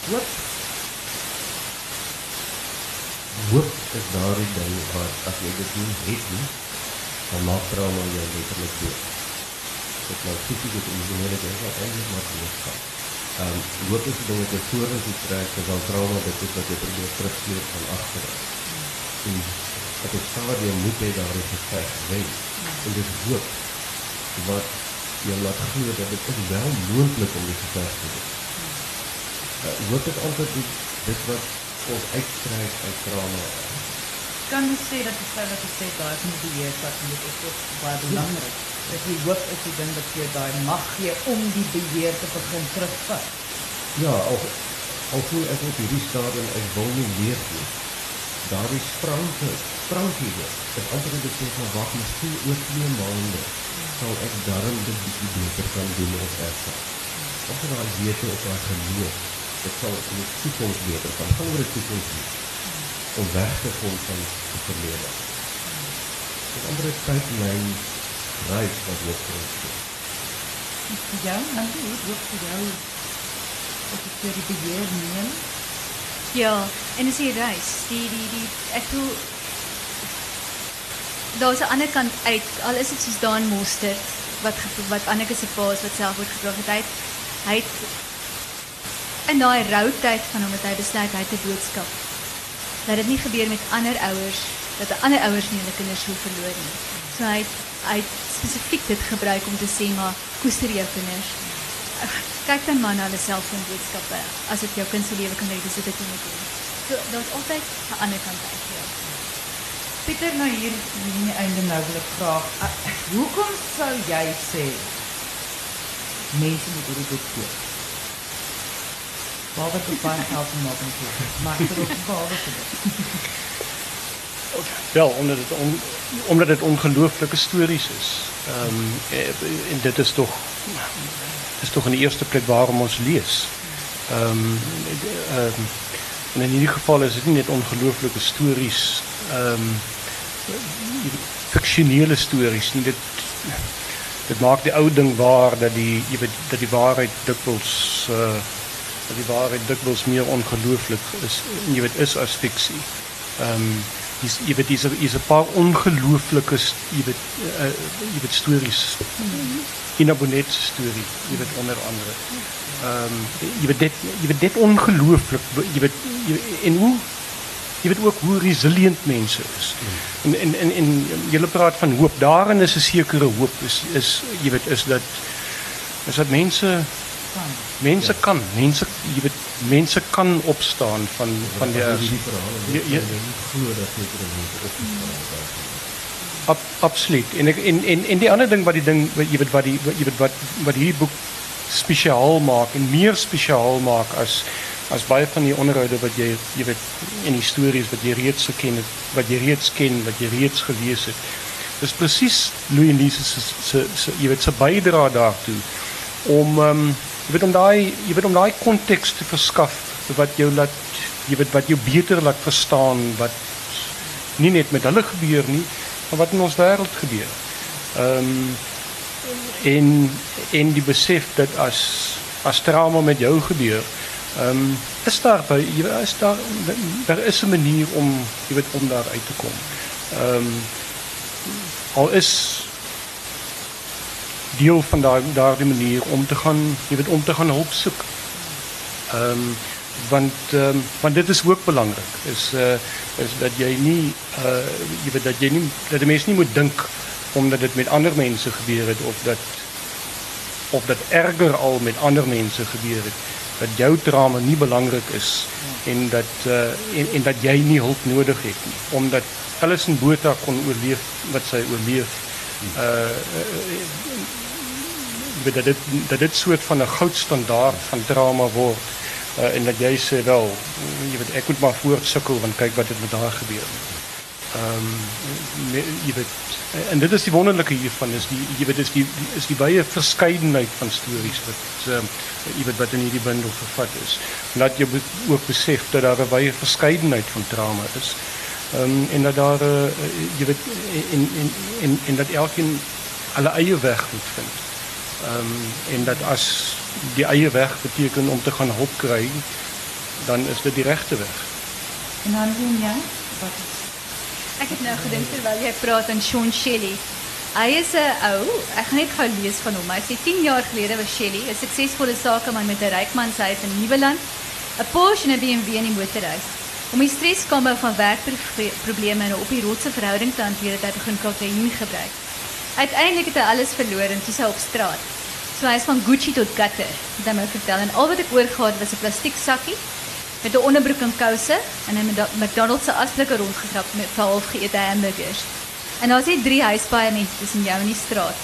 Hoop. Hoop is daardie ding wat as jy dit nie het nie, dan maak trauma jou letterlik dood. Dit nou fisies of emosioneel dit is eintlik maar doodgaan. Ehm um, hoop is 'n ding wat jy vorentoe trek terwyl trauma dit is wat jy probeer terugsleep van agter. En op 'n stadium moet jy daardie geveg wen. En dit hoop wat jy laat glo dat dit is wel moontlik om die geveg te wen. Uh, hoop is altyd die, dit wat ons uitstrek uit trauma. Kan jy sê dat die feit dat jy sê daai is nie die beheer wat jy dit is ook baie belangrik. Dat die hoop is die ding wat jy daai mag gee om die beheer te begin terugvat. Ja, al al voel ek op hierdie stadium ek wil nie leef nie. Daardie spranke, sprankie weer. Dit altyd dit sê maar wag, miskien oor 2 maande sal ek darm dit bietjie beter kan doen of ervaar. Of daai wete of daai geloof, dit sal in die toekoms beter kan gaan oor die toekoms nie. Om weg te kom van die verlede. Dit ander tydlyn reis wat hoop vir ons. is. Vir jou, dan hoe hoop vir jou ek vir die beheer neem? Ja, en dis die reis. Die die die ek voel daar's 'n ander kant uit. Al is dit soos daan Mostert wat wat Anneke se pa is wat self word gebraak het. Hy het, het in daai rou van hom het hy besluit hy het 'n boodskap. Dat dit nie gebeur met ander ouers dat ander ouers nie hulle kinders sou verloor nie. So hy het, hy het dit gebruik om te sê maar koester jou kinders. Kyk dan maar na hulle selfoonboodskappe. As dit jou kind se lewe kan red, dis dit jy moet doen. So daar's altyd 'n ander kant uit. Pieter, nou hier in die einde nou ek vra, uh, hoekom sou jy sê mense moet hierdie boek koop? Het dit baie geld op te koop? Maar dit behalwe vir dit. Wel, omdat het on, omdat het ongelooflijke stories is. Ehm eh, en dit is toch is toch in de eerste plek waarom ons lees. Ehm ehm en in ieder geval is het niet ongelooflijke stories, ehm fictionele stories nie. Dit dit maak die ou ding waar dat die jy weet dat die waarheid dikwels uh dat die waarheid dikwels meer ongelooflik is jy weet is as fiksie. Ehm um, dis jy weet dis is 'n paar ongelooflike jy weet uh, jy weet stories. Ina Bonet se storie, jy weet onder andere. Ehm um, jy weet dit jy weet dit ongelooflik jy weet jy, en hoe jy weet ook hoe resilient mense is. En en en, en jy praat van hoop. Daarin is 'n sekere hoop is is jy weet is dat is dat mense mense kan mense jy weet mense kan opstaan van van die As jy jy glo dat opgestaan het. Ab, absoluut. En ek en en en die ander ding wat die ding wat jy weet wat die jy weet wat wat hierdie boek spesiaal maak en meer spesiaal maak as as baie van die onderhoude wat jy jy weet en die stories wat jy reeds geken het, wat jy reeds ken, wat jy reeds gelees het. Dis presies Louis Lise se se se jy weet se bydra daartoe om um, jy weet om daai jy weet om daai konteks te verskaf wat jou laat jy weet wat jou beter laat verstaan wat nie net met hulle gebeur nie, maar wat in ons wêreld gebeur. Ehm um, en en die besef dat as as trauma met jou gebeur, ehm um, is daar is daar daar is 'n manier om jy weet om daar uit te kom. Ehm al is deel van daai daardie manier om te gaan jy weet om te gaan hulp soek. Ehm want ehm want dit is ook belangrik is uh is dat jy nie uh jy weet dat jy nie dat 'n mens nie moet dink omdat dit met ander mense gebeur het of dat of dat erger al met ander mense gebeur het dat jou trauma nie belangrik is en dat uh en, en dat jy nie hulp nodig het nie omdat Alison Botha kon oorleef wat sy oorleef Uh weet dat dit dat dit soort van 'n goudstandaard van drama word. Uh, en dat jy sê wel, jy weet ek moet maar voortsukkel want kyk wat het met haar gebeur. Ehm um, jy weet en dit is die wonderlike hiervan is die jy weet is die is die baie verskeidenheid van stories wat ehm um, jy weet wat in hierdie bundel vervat is. Laat jy ook besef dat daar 'n baie verskeidenheid van drama is. Ehm um, en dat daar uh, jy weet en en en en dat elkeen alle eie weg moet vind. Ehm um, en dat as die eie weg beteken om te gaan hop kry, dan is dit die regte weg. En dan doen jy wat is Ek het nou gedink terwyl jy praat aan Sean Shelley. Hy is 'n ou, ek gaan net gou lees van hom. Hy sê 10 jaar gelede was Shelley 'n suksesvolle sakeman met 'n rykmanshuis in Nieuweland, 'n Porsche en 'n BMW in die motorhuis. Om die streskomme van werkprobleme en 'n op die rotse verhouding te hanteer, het hy begin kokain gebruik. Uiteindelik het hy alles verloor en toe sy op straat. So hy van Gucci tot gutter, het hy my vertel al wat ek oorgehad was 'n plastiek sakkie met 'n onderbroek en kouse en 'n McDonald's se asblikke met half geëte hamburgers. En daar's net drie huispaaie mense tussen jou en die straat.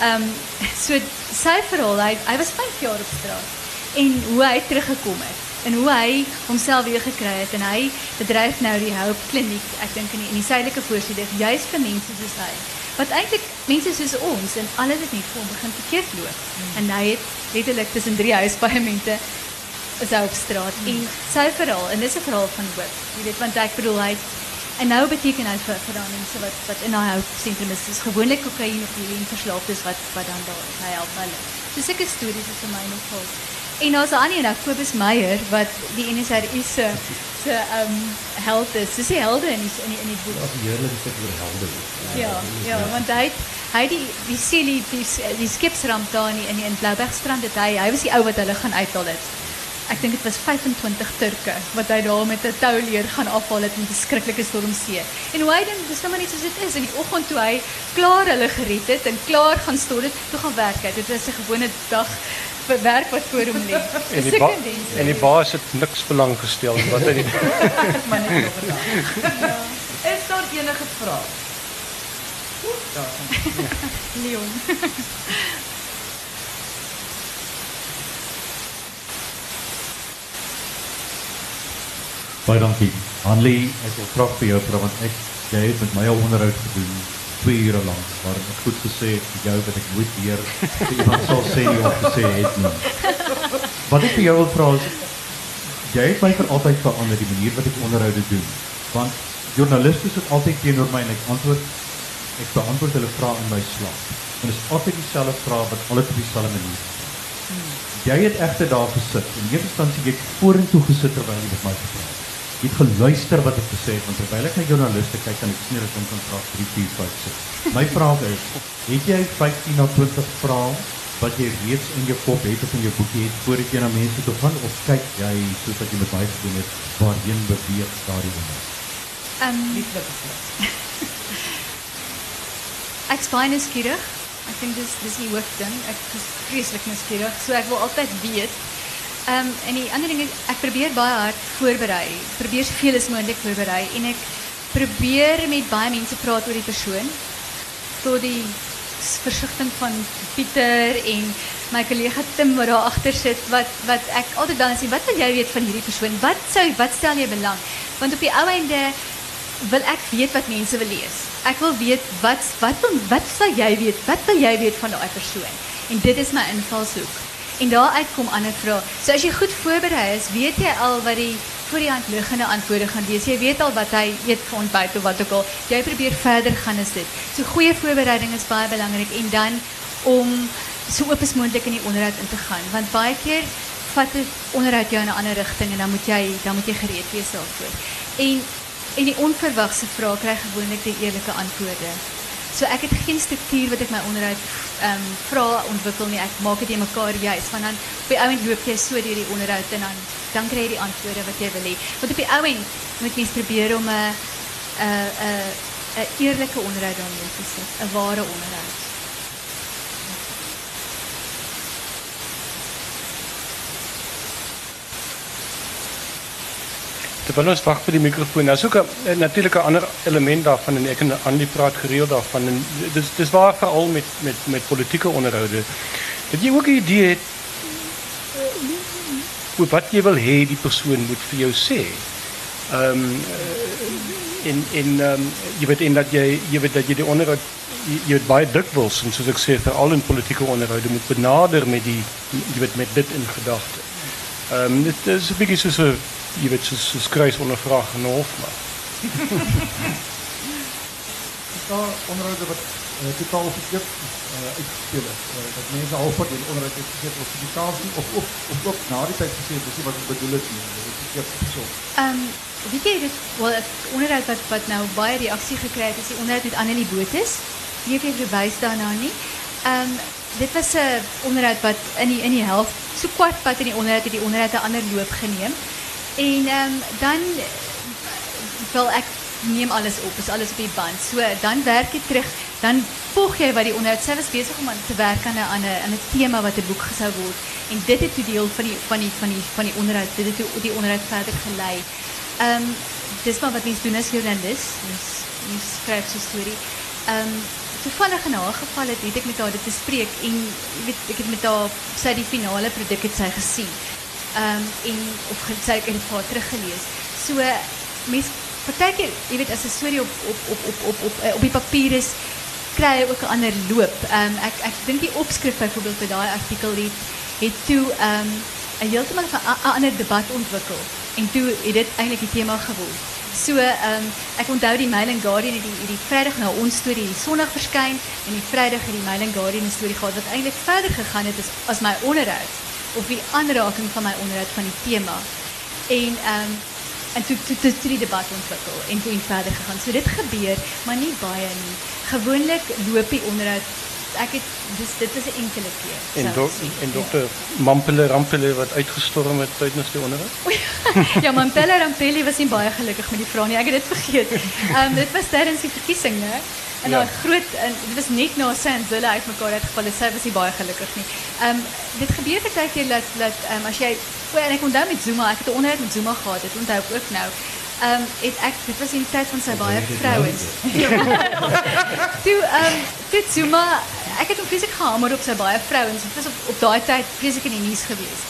Ehm um, so sy verhaal, hy, hy was 5 jaar op straat en hoe hy teruggekom het en hoe hy homself weer gekry het en hy bedryf nou die Hope Kliniek, ek dink in die, in die suidelike voorsitter, juist vir mense soos hy. Wat eintlik mense soos ons en alles het net vir hom begin verkeerd loop. Mm. En hy het letterlik tussen drie huispaaiemente is op straat mm. en sy verhaal en dis 'n verhaal van hoop. Jy weet want ek bedoel hy en nou beteken hy vir vir daai mense wat wat in daai hoop sentrum is, is gewoonlik kokain of heroïne verslaafdes wat wat dan daar is. Hy help hulle. Dis sulke stories is vir my nogal. En daar's 'n ander een, Kobus Meyer wat die NSRI se se ehm um, held is. Dis die helde in die in die, in die boek. Ja, die heerlike stuk oor helde. Ja, ja, want hy hy die die Celie die die skipsramp daar in in Bloubergstrand het hy hy was die ou wat hulle gaan uithaal het. Ek dink dit was 25 Turke wat hy daar met 'n touleer gaan afhaal het met 'n skrikkelike stormsee. En hoe hy dan dis nou maar net soos dit is in die oggend toe hy klaar hulle gered het en klaar gaan stort het, toe gaan werk het. Dit was 'n gewone dag vir werk wat voor hom lê. En die ba en die baas het niks belang gestel wat hy maar net oor. Ja. Is daar enige vrae? Daar. Leon. Baie dankie. Hanlie, ek wil graag vir jou vra want ek jy het met my al onderhoud gedoen 2 ure lank waar ek goed gesê het vir jou dat ek nooit weer iemand sal sê of gesê het nie. Wat ek vir jou wil vra is jy het my vir altyd verander die manier wat ek onderhoude doen. Want joernaliste sit altyd teenoor my en ek antwoord ek beantwoord hulle vrae in my slaap. En dit is altyd dieselfde vrae wat alle op dieselfde manier. Jy het egter daar gesit en in eerste instansie jy vorentoe gesit terwyl jy met my gepraat het. Jy het geluister wat ek gesê het want terwyl ek na joernaliste kyk dan ek sien dat hulle kontrak 3 4 5 sit. My vraag is, het jy 15 na 20 vrae wat jy reeds in jou kop het of in jou boekie het voordat jy na mense toe gaan of kyk jy soos wat jy met my gedoen het waarheen beweeg daardie onderhoud? Ehm um, Ek spine is skieurig. Ek dink dis dis die hoofding. Ek is vreeslik nuuskierig. So ek wil altyd weet um, en die ander ding is ek probeer baie hard voorberei. Probeer soveel as moontlik voorberei en ek probeer met baie mense praat oor die persoon. Tot die versigtiging van Pieter en my kollega Tim wat daar agter sit wat wat ek altyd dan sê wat wil jy weet van hierdie persoon? Wat sou wat stel jy belang? Want op die ou einde wil ek weet wat mense wil lees. Ek wil weet wat wat wat sal jy weet? Wat wil jy weet van daai persoon? En dit is my invalshoek. En daaruit kom ander vrae. So as jy goed voorberei is, weet jy al wat die voor die hand liggende antwoorde gaan wees. Jy weet al wat hy eet vir ontbyt of wat ook al. Jy probeer verder gaan is dit. So goeie voorbereiding is baie belangrik en dan om so oop as moontlik in die onderhoud in te gaan, want baie keer vat dit onderhoud jou in 'n ander rigting en dan moet jy dan moet jy gereed wees daarvoor. En en die onverwagse vrae kry gewoonlik die eerlike antwoorde. So ek het geen struktuur wat ek my onderhoud ehm um, vra ontwikkel nie. Ek maak dit mekaar juis want dan op die ouend loop jy so deur die onderhoud en dan dan kry jy die antwoorde wat jy wil hê. Want op die ouend moet jy probeer om 'n 'n 'n 'n eerlike onderhoud daarmee te sit, 'n ware onderhoud. Terwyl ons wag vir die mikrofoon, daar's ook 'n natuurlik 'n ander element daarvan en ek en Andy praat gereeld daarvan en dis dis waar veral met met met politieke onderhoude. Dat jy ook 'n idee het oor wat jy wil hê die persoon moet vir jou sê. Ehm um, en en ehm um, jy weet en dat jy jy weet dat jy die onderhoud jy, jy weet baie dikwels en soos ek sê veral in politieke onderhoude moet benader met die jy weet met dit in gedagte. Ehm um, dit is 'n bietjie soos 'n jy weet soos soos kruisondervraag in 'n hof maar. daar onderhoude wat uh, totaal verkeerd uh, uitgespeel is. Uh, dat mense halfpad in onderhoud het gesê die kansie of of of ook na die tyd gesê dis wat ek bedoel het nie. Dit is verkeerd gesom. Ehm weet jy dis wel 'n onderhoud wat wat nou baie reaksie gekry het is die onderhoud met Annelie Botus. Nie jy verwys daarna nie. Ehm dit was 'n onderhoud wat in die in die helft so kwart pad in die onderhoud het die onderhoud 'n ander loop geneem. En ehm dan wil ek neem alles op, is alles op die band. So dan werk jy terug, dan volg jy wat die onderhoud sy was besig om aan te werk aan 'n tema wat 'n boek gesou word. En dit het deel van die van die van die van die onderhoud, dit het die onderhoud verder gelei. Ehm dis maar wat mens doen as joernalis, mens mens skryf so 'n storie. Ehm toevallig in haar geval het, het ek met haar dit bespreek en jy weet ek het met haar sy die finale produk het sy gesien. Ehm en of sy het dit vir teruggelees. So mens partykeer, jy weet as 'n storie op op op op op op, eh, op die papier is, kry hy ook 'n ander loop. Ehm ek ek die opskrif byvoorbeeld by daai artikel het het toe ehm 'n heeltemal 'n ander debat ontwikkel en toe het dit eintlik die tema geword. So ehm ek onthou die Mail and Guardian die die Vrydag na ons storie die Sondag verskyn en die het die Mail and Guardian 'n storie gehad wat eintlik verder gegaan het as as my onderhoud of die aanraking van my onderhoud van die tema. En ehm en toe toe toe, die debat ontwikkel en toe het verder gegaan. So dit gebeur, maar nie baie nie. Gewoonlik loop die onderhoud ek het dis dit is 'n enkele keer. En dok, en dokter Mampele Rampele wat uitgestorm het tydens die onderhoud. ja, Mandela Rampelli was nie baie gelukkig met die vraag nie. Ek het dit vergeet. Ehm dit was tydens die verkiesing, né? En Ja. groot en dit was net na sy en Zille uitmekaar uitgeval het. Sy was nie baie gelukkig nie. Ehm dit gebeur baie keer dat dat ehm as jy en ek onthou met Zuma, ek het 'n onderhoud met Zuma gehad. Dit onthou ek ook nou. Ehm het ek dit was in die tyd van sy baie vrouens. Toe ehm toe Zuma, ek het hom vreeslik gehamer op sy baie vrouens. Dit was op op daai tyd vreeslik in die nuus gewees.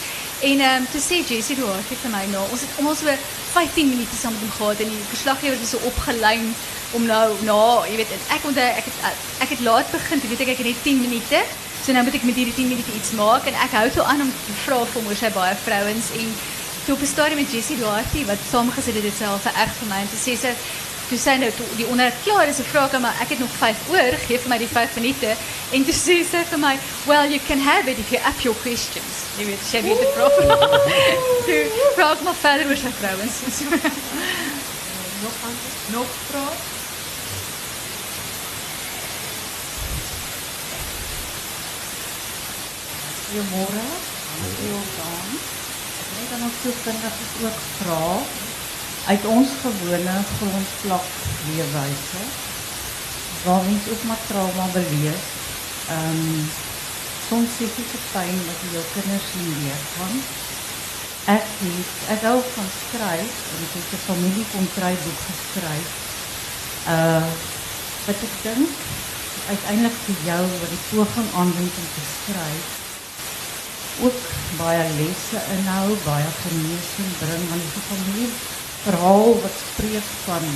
En ehm toe sê Jessie Duarte vir my nou, ons het almal so 15 minute saam met hom gehad en die verslaggewers is so opgelyn om nou na, jy weet, en ek onthou ek het ek het laat begin, weet ek ek het net 10 minute. So nou moet ek met hierdie 10 minute iets maak en ek hou toe aan om vra vir oor sy baie vrouens en toe op 'n stadium met Jessie Duarte wat saamgesit het dit self vererg vir my en toe sê sy toe sy nou toe die onderhoud klaar is, 'n vraag maar ek het nog 5 oor, gee vir my die 5 minute en toe sê sy vir my, "Well, you can have it if you up your questions." Jy weet, sy weet dit prof. toe vra ek maar verder oor sy vrouens. Nog nog vrae? Goeiemôre. Jordaan. Ek het dan ook so kinders ook vra uit ons gewone grondvlak leefwyse waar mens ook maar trauma beleef. Ehm um, soms fisiese pyn wat jou kinders nie deurgaan. Ek het ek hou van skryf en ek het 'n familie boek geskryf. Uh wat ek dink uiteindelik vir jou wat die poging aanwend om te skryf ook baie lesse inhou, baie genesing bring aan die familie. Verhaal wat spreek van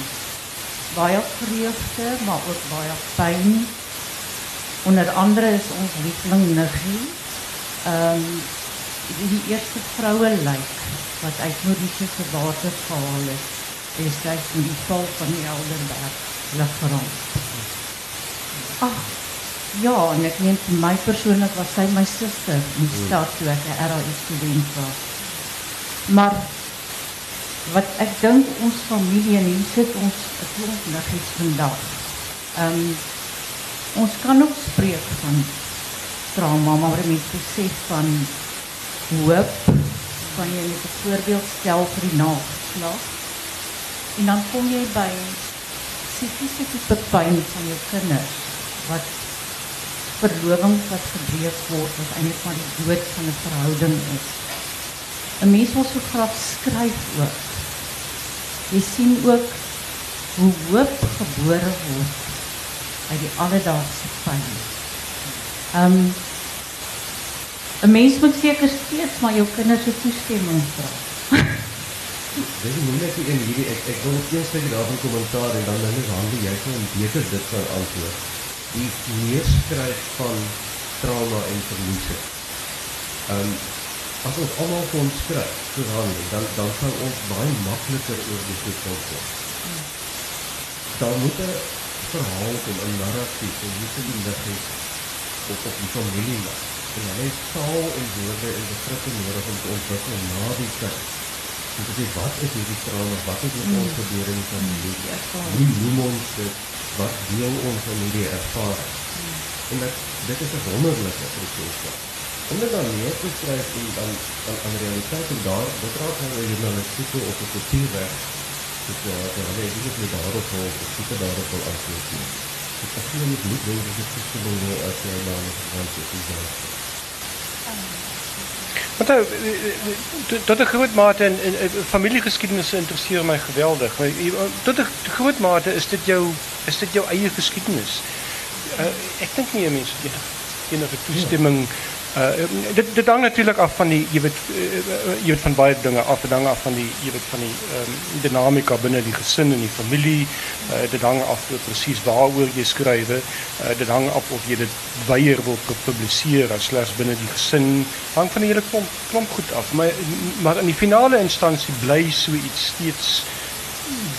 baie vreugde, maar ook baie pyn. Onder andere is ons liefling Niggie, ehm um, die, eerste vroue lyk wat uit Mauritius se water gehaal is. Destyds in die val van die Elderberg luggrond. Ag, Ja, en ik neem voor mij persoonlijk was zij mijn zuster, hmm. die staatswerker, RAI-student was. Maar wat ik denk, ons familie en hier zit ons klomp iets vandaag. Um, ehm, ons kan ook spreken van trauma, maar een mens besef van hoop, kan je met een voorbeeld stel voor die nageslag. En dan kom je bij psychische type pijn van je kinderen, wat verloving wat gebreek word wat eintlik maar die dood van 'n verhouding is. 'n Mens wil so graag skryf oor. jy sien ook hoe hoop gebore word uit die alledaagse pyn. Um, 'n mens moet seker steeds maar jou kinders toestemming vra. Dit is moeilik in hierdie ek ek wil eers sê daarvan kommentaar en dan dan is hande jy kan beter dit kan antwoord. Die neerskryf van trauma en verliese. Ehm um, as ons almal kon skryf, so dan dan dan sou ons baie makliker oor die goed kon kom. Daar moet 'n verhaal kom, 'n narratief, en net die lig hê op op die familie maar. En hulle het taal en woorde en begrippe nodig om te ontwikkel na die tyd. Om te sê wat is hierdie trauma, wat het met ons gebeur in die familie? Hoe noem ons dit? Wat deel ons van hierdie ervaring? En dat dit is 'n wonderlike proses. Om dit dan neer te skryf en dan dan aan realiteit en daar dit raak nou 'n journalistieke of 'n kultuurwerk. Dit is uh, hulle het dit met daarop vol, dit is daarop vol antwoord. Ek ek voel nie moet dink dit is gesien hoe as jy nou net want tot 'n groot mate en, en, en familiegeskiedenis interesseer my geweldig. Maar tot 'n groot mate is dit jou is dit jou eie geskiedenis. Uh, ek dink nie 'n mens het enige, enige toestemming uh, dit dit hang natuurlik af van die jy weet uh, jy weet van baie dinge af, af van die jy weet van die ehm um, dinamika binne die gesin en die familie. Uh, dit hang af presies waaroor jy skryf. Uh, dit hang af of jy dit weier wil pu- publiseer as slegs binne die gesin. Hang van hele klomp goed af. Maar maar in die finale instansie bly so iets steeds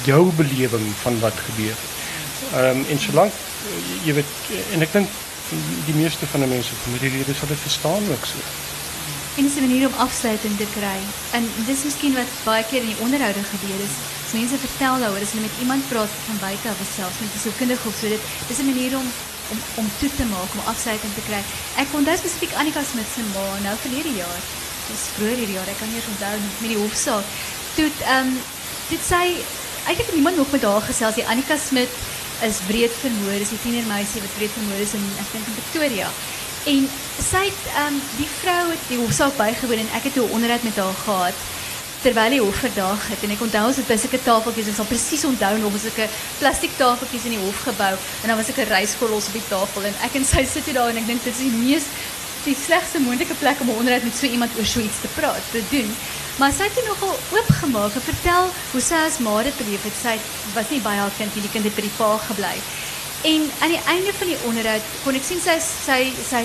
jou belewing van wat gebeur het. Ehm en solank eh, jy weet en ek dink die meeste van die mense familielewe sal dit verstaan ook so. En dis 'n manier om afsluiting te kry. En dis miskien wat baie keer in die onderhoude gebeur is. As mense vertel daaroor, as hulle met iemand praat van buite af selfs met 'n sielkundige of so dit, dis 'n manier om om om toe te maak, om afsluiting te kry. Ek onthou spesifiek Annika Smit se ma nou verlede jaar. Dis vroeër hierdie jaar, ek kan nie eens onthou met die hofsaak. Toe um, dit sê eintlik het niemand nog met haar gesels. Annika Smit is wreed vermoor, is die tienermeisie wat wreed vermoor is in ek dink in Pretoria. En sy het um, die vrou het die bygewoon en ek het 'n onderhoud met haar gehad terwyl die hof verdag het en ek onthou ons het by sulke tafeltjies ek sal presies onthou nog ons sulke plastiek tafeltjies in die hofgebou en dan was ek 'n ryskolos op die tafel en ek en sy hier daar en ek dink dit is die mees die slegste moontlike plek om 'n onderhoud met so iemand oor so iets te praat te doen. Maar sy het nogal oopgemaak en vertel hoe sy as ma dit beleef het. Sy was nie by haar kind nie die kind het by die pa gebly. En aan die einde van die onderhoud kon ek sien sy sy sy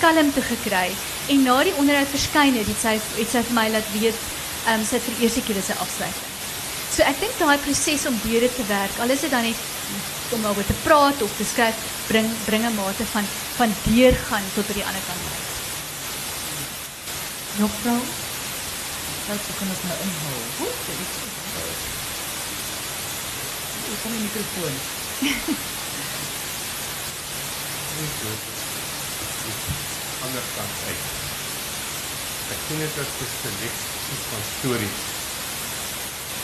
kalmte gekry en na die onderhoud verskyn het, het sy het sy vir my laat weet ehm um, sy het vir die eerste keer sy afsluiting. So ek dink daai proses om deur dit te werk, al is dit dan net om daaroor te praat of te skryf, bring bring 'n mate van van deurgaan tot by die ander kant uit. Juffrou, dat kan ons nou. Goed, dit is Ek kom die mikrofoon. ander kant uit. Ek sien dit as 'n seleksie van stories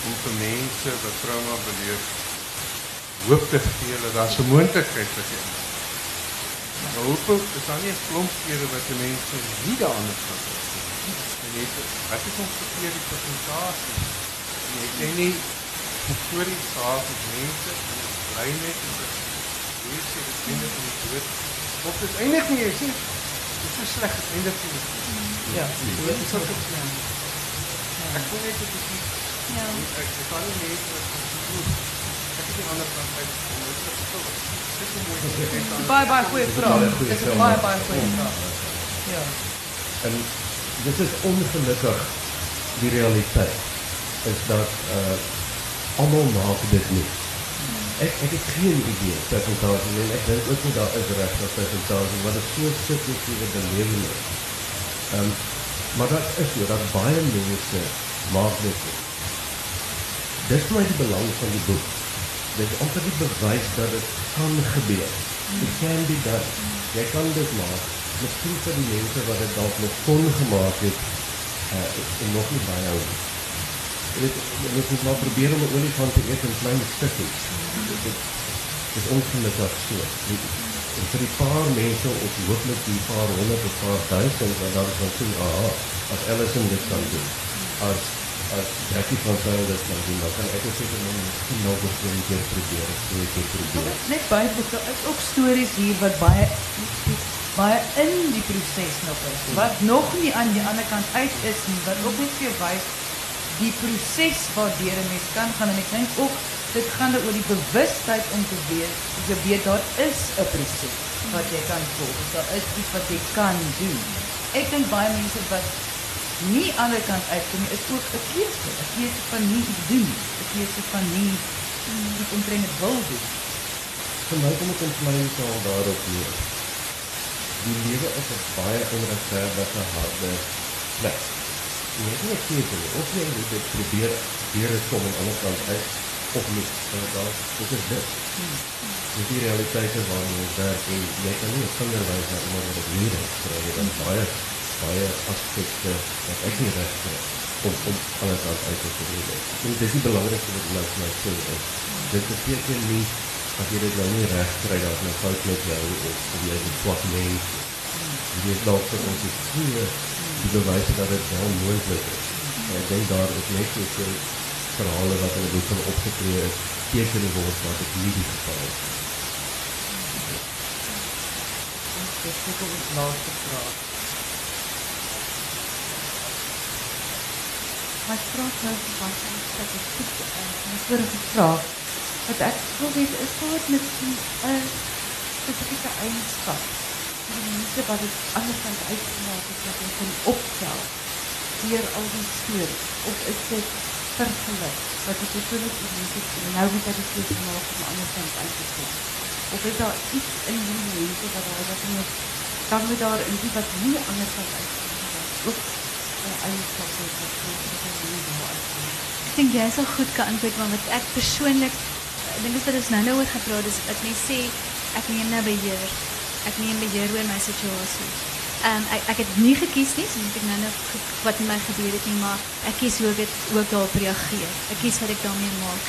om vir mense wat trauma beleef hoop te gee dat daar 'n moontlikheid is. Hoop is dan nie 'n klomp kere wat die mense nie daaraan kan doen. En net wat is ons verkeerde persentasie? En ek sê nie stories gehad met mense en bly net en hoe sê dit einde van die dood of dit eindig nie jy sien dit is so sleg het eindig nie Ja, dit is ook ek voel net dit is nie Ja. ek kan nie mense wat doen ek het die ander kant uit dit is hoe mooi dit is 'n baie baie goeie vraag. Ja. En dit is ongelukkig die realiteit is dat uh almal maak dit nie. Ek ek het geen idee persentasie en Ek dink ook nie daar is regtig persentasie wat dit so subjektiewe belewenis. Ehm um, maar dat is so dat baie mense maak dit. nie. Dis my die belang van die boek. Dit is om te bewys dat dit kan gebeur. It can be done. Jy kan dit maak. Miskien vir die mense wat dit dalk nog kon gemaak het uh, en nog nie. Jy weet, jy moet maar probeer om 'n olifant te eet in klein stukkies. Dit is dit is ongelukkig so. Jy weet, En vir die paar mense of hooplik die paar honderd of paar duisend wat daar van sien, aha, as Ellison dit kan doen. As as Jackie van Sail dit nou doen, dan kan ek ook vir my miskien nog 'n storie keer probeer, of twee keer probeer. Net baie boeke is ook stories hier wat baie baie in die proses nog is. Wat nog nie aan die ander kant uit is nie, wat ook vir jou wys die proses waardeur 'n kan gaan en ek dink ook dit gaan er oor die bewustheid om te weet, jy weet daar is 'n proses wat jy kan volg. Daar is iets wat jy kan doen. Ek dink baie mense wat nie aan die kant uitkom nie, is ook 'n keuse, 'n keuse van nie iets doen, 'n keuse van nie iets omtrent dit wil doen. Vir my kom dit in my taal daarop neer. Die lewe is 'n baie onregverdige harde plek. Jy het nie keuse nie. Of jy moet dit probeer dit kom aan die ander kant uit of nie. So daar dit is dit. Dis die realiteite waarmee ons werk en jy kan nie 'n vinger wys na iemand wat dit nie kry nie. Daar's baie baie aspekte wat ek nie reg kry om om alles aan uit te probeer. En dis die belangrikste wat nou vir my sê is dit beteken nie as jy dit nou nie reg kry dat jy fout met jou of jy is swak mens. Jy is dalk vir ons die goeie die bewys dat dit wel moontlik is. En ek dink daar is net so verhale wat hulle boek van opgetree is teken die woord wat dit nie die geval is. Dis ook ons laaste vraag. My vraag nou was om statistiek en my vorige vraag. Wat ek wil weet is daar miskien 'n spesifieke eienskap die mense wat dit anders kan het wat ons kan optel al die stories of is dit vergeluk wat die persoon het mense nou met die stories maak om anders kan of is daar iets in die mense wat daar wat nie dan moet daar in die wat nie anders kan Ek dink jy sal goed kan antwoord maar wat ek persoonlik dink as wat ons nou nou oor gepraat is dat mense sê ek neem nou beheer. Ek neem beheer oor my situasie. Ehm ek ek het nie gekies nie, so ek nou nou wat met my gebeur het nie, maar ek kies hoe ek ook daarop reageer. Ek kies wat ek daarmee maak.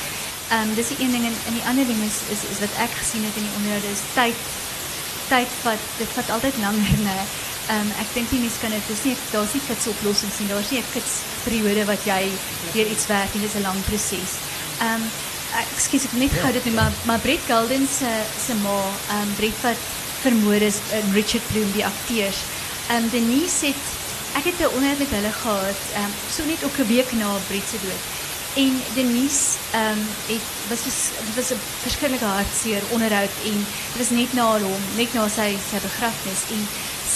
Ehm dis die een ding en, en die ander ding is, is is wat ek gesien het in die onderhoude is tyd tyd vat dit vat altyd langer nê. Ehm ek dink nie mense kan dit dis nie daar's nie kits oplossings nie. Daar's nie 'n kits periode wat jy deur iets werk en dit is 'n lang proses. Ehm ek ekskuus ek net gou dit doen maar maar Brett Golden se se ma ehm Brett wat vermoor is en Richard Bloom die akteurs. Ehm Denise het ek het 'n onderhoud met hulle gehad ehm so net ook 'n week na Brett se dood. En Denise ehm het was dus, was 'n verskillike hartseer onderhoud en dit was net na hom, net na sy begrafnis en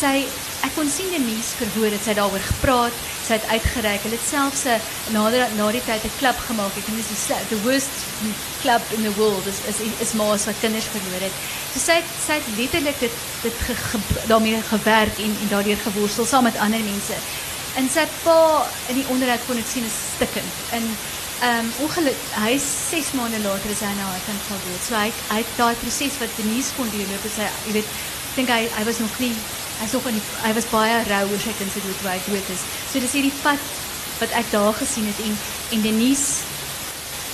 sy ek kon sien Denise verwoord het sy daaroor gepraat, sy het uitgereik. Hulle het selfs 'n na die, na die tyd 'n klub gemaak. Ek dink dis die the worst club in the world is is is ma's wat kinders verloor het. So sy het, sy het letterlik dit dit ge, ge, daarmee gewerk en en daardeur geworstel saam met ander mense. En sy pa in die onderhoud kon dit sien is stikkend. En ehm um, ongeluk hy is 6 maande later is hy nou hy kan val dood. So hy hy daai proses wat Denise kon deurloop is hy jy weet ek dink hy was nog nie in die, hy was baie rou oor sy kind se dood toe hy dood is. So dis hierdie pad wat ek daar gesien het en en Denise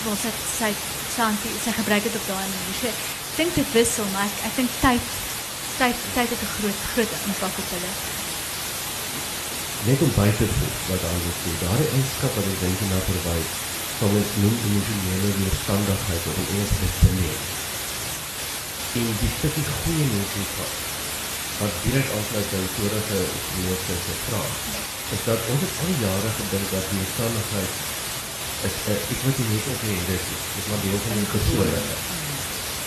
wel sy sy sy, sy gebruik dit op daai manier. So ek dink dit wissel, maar ek ek dink tyd tyd tyd het 'n groot groot impak op hulle. Net om by te voeg wat anders sê, daardie eienskap wat ek dink nou verwys, sal mens noem emosionele weerstandigheid of in Engels resilience. En die stukkie goeie mensenskap wat direk aansluit by die vorige gemeente se vraag, is dat ons het al die jare gedink dat weerstandigheid is 'n iets wat jy net het. Dit is maar deel van jou persoonlikheid.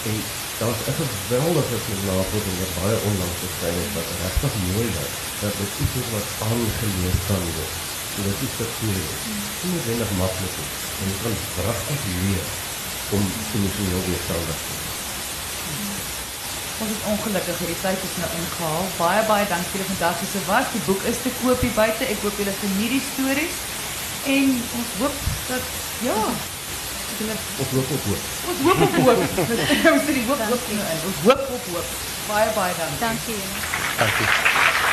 En daar's 'n geweldige navorsing wat baie onlangs verskyn het wat regtig mooi is dat dit iets is wat aangeleer kan word. So dit is verkeerd. Dit is nie net maklik nie. Jy kan regtig leer om emosioneel weerstandig te wees. Ons is ongelukkig hierdie tyd is nou ingehaal. Baie baie dankie vir die fantastiese was. Die boek is te koop hier buite. Ek hoop julle geniet die stories. En ons hoop dat ja, julle Ons hoop op hoop. ons hoop op hoop. Ons sê die hoop hoop in. Ons hoop op hoop. Baie baie dankie. Dankie. Dankie.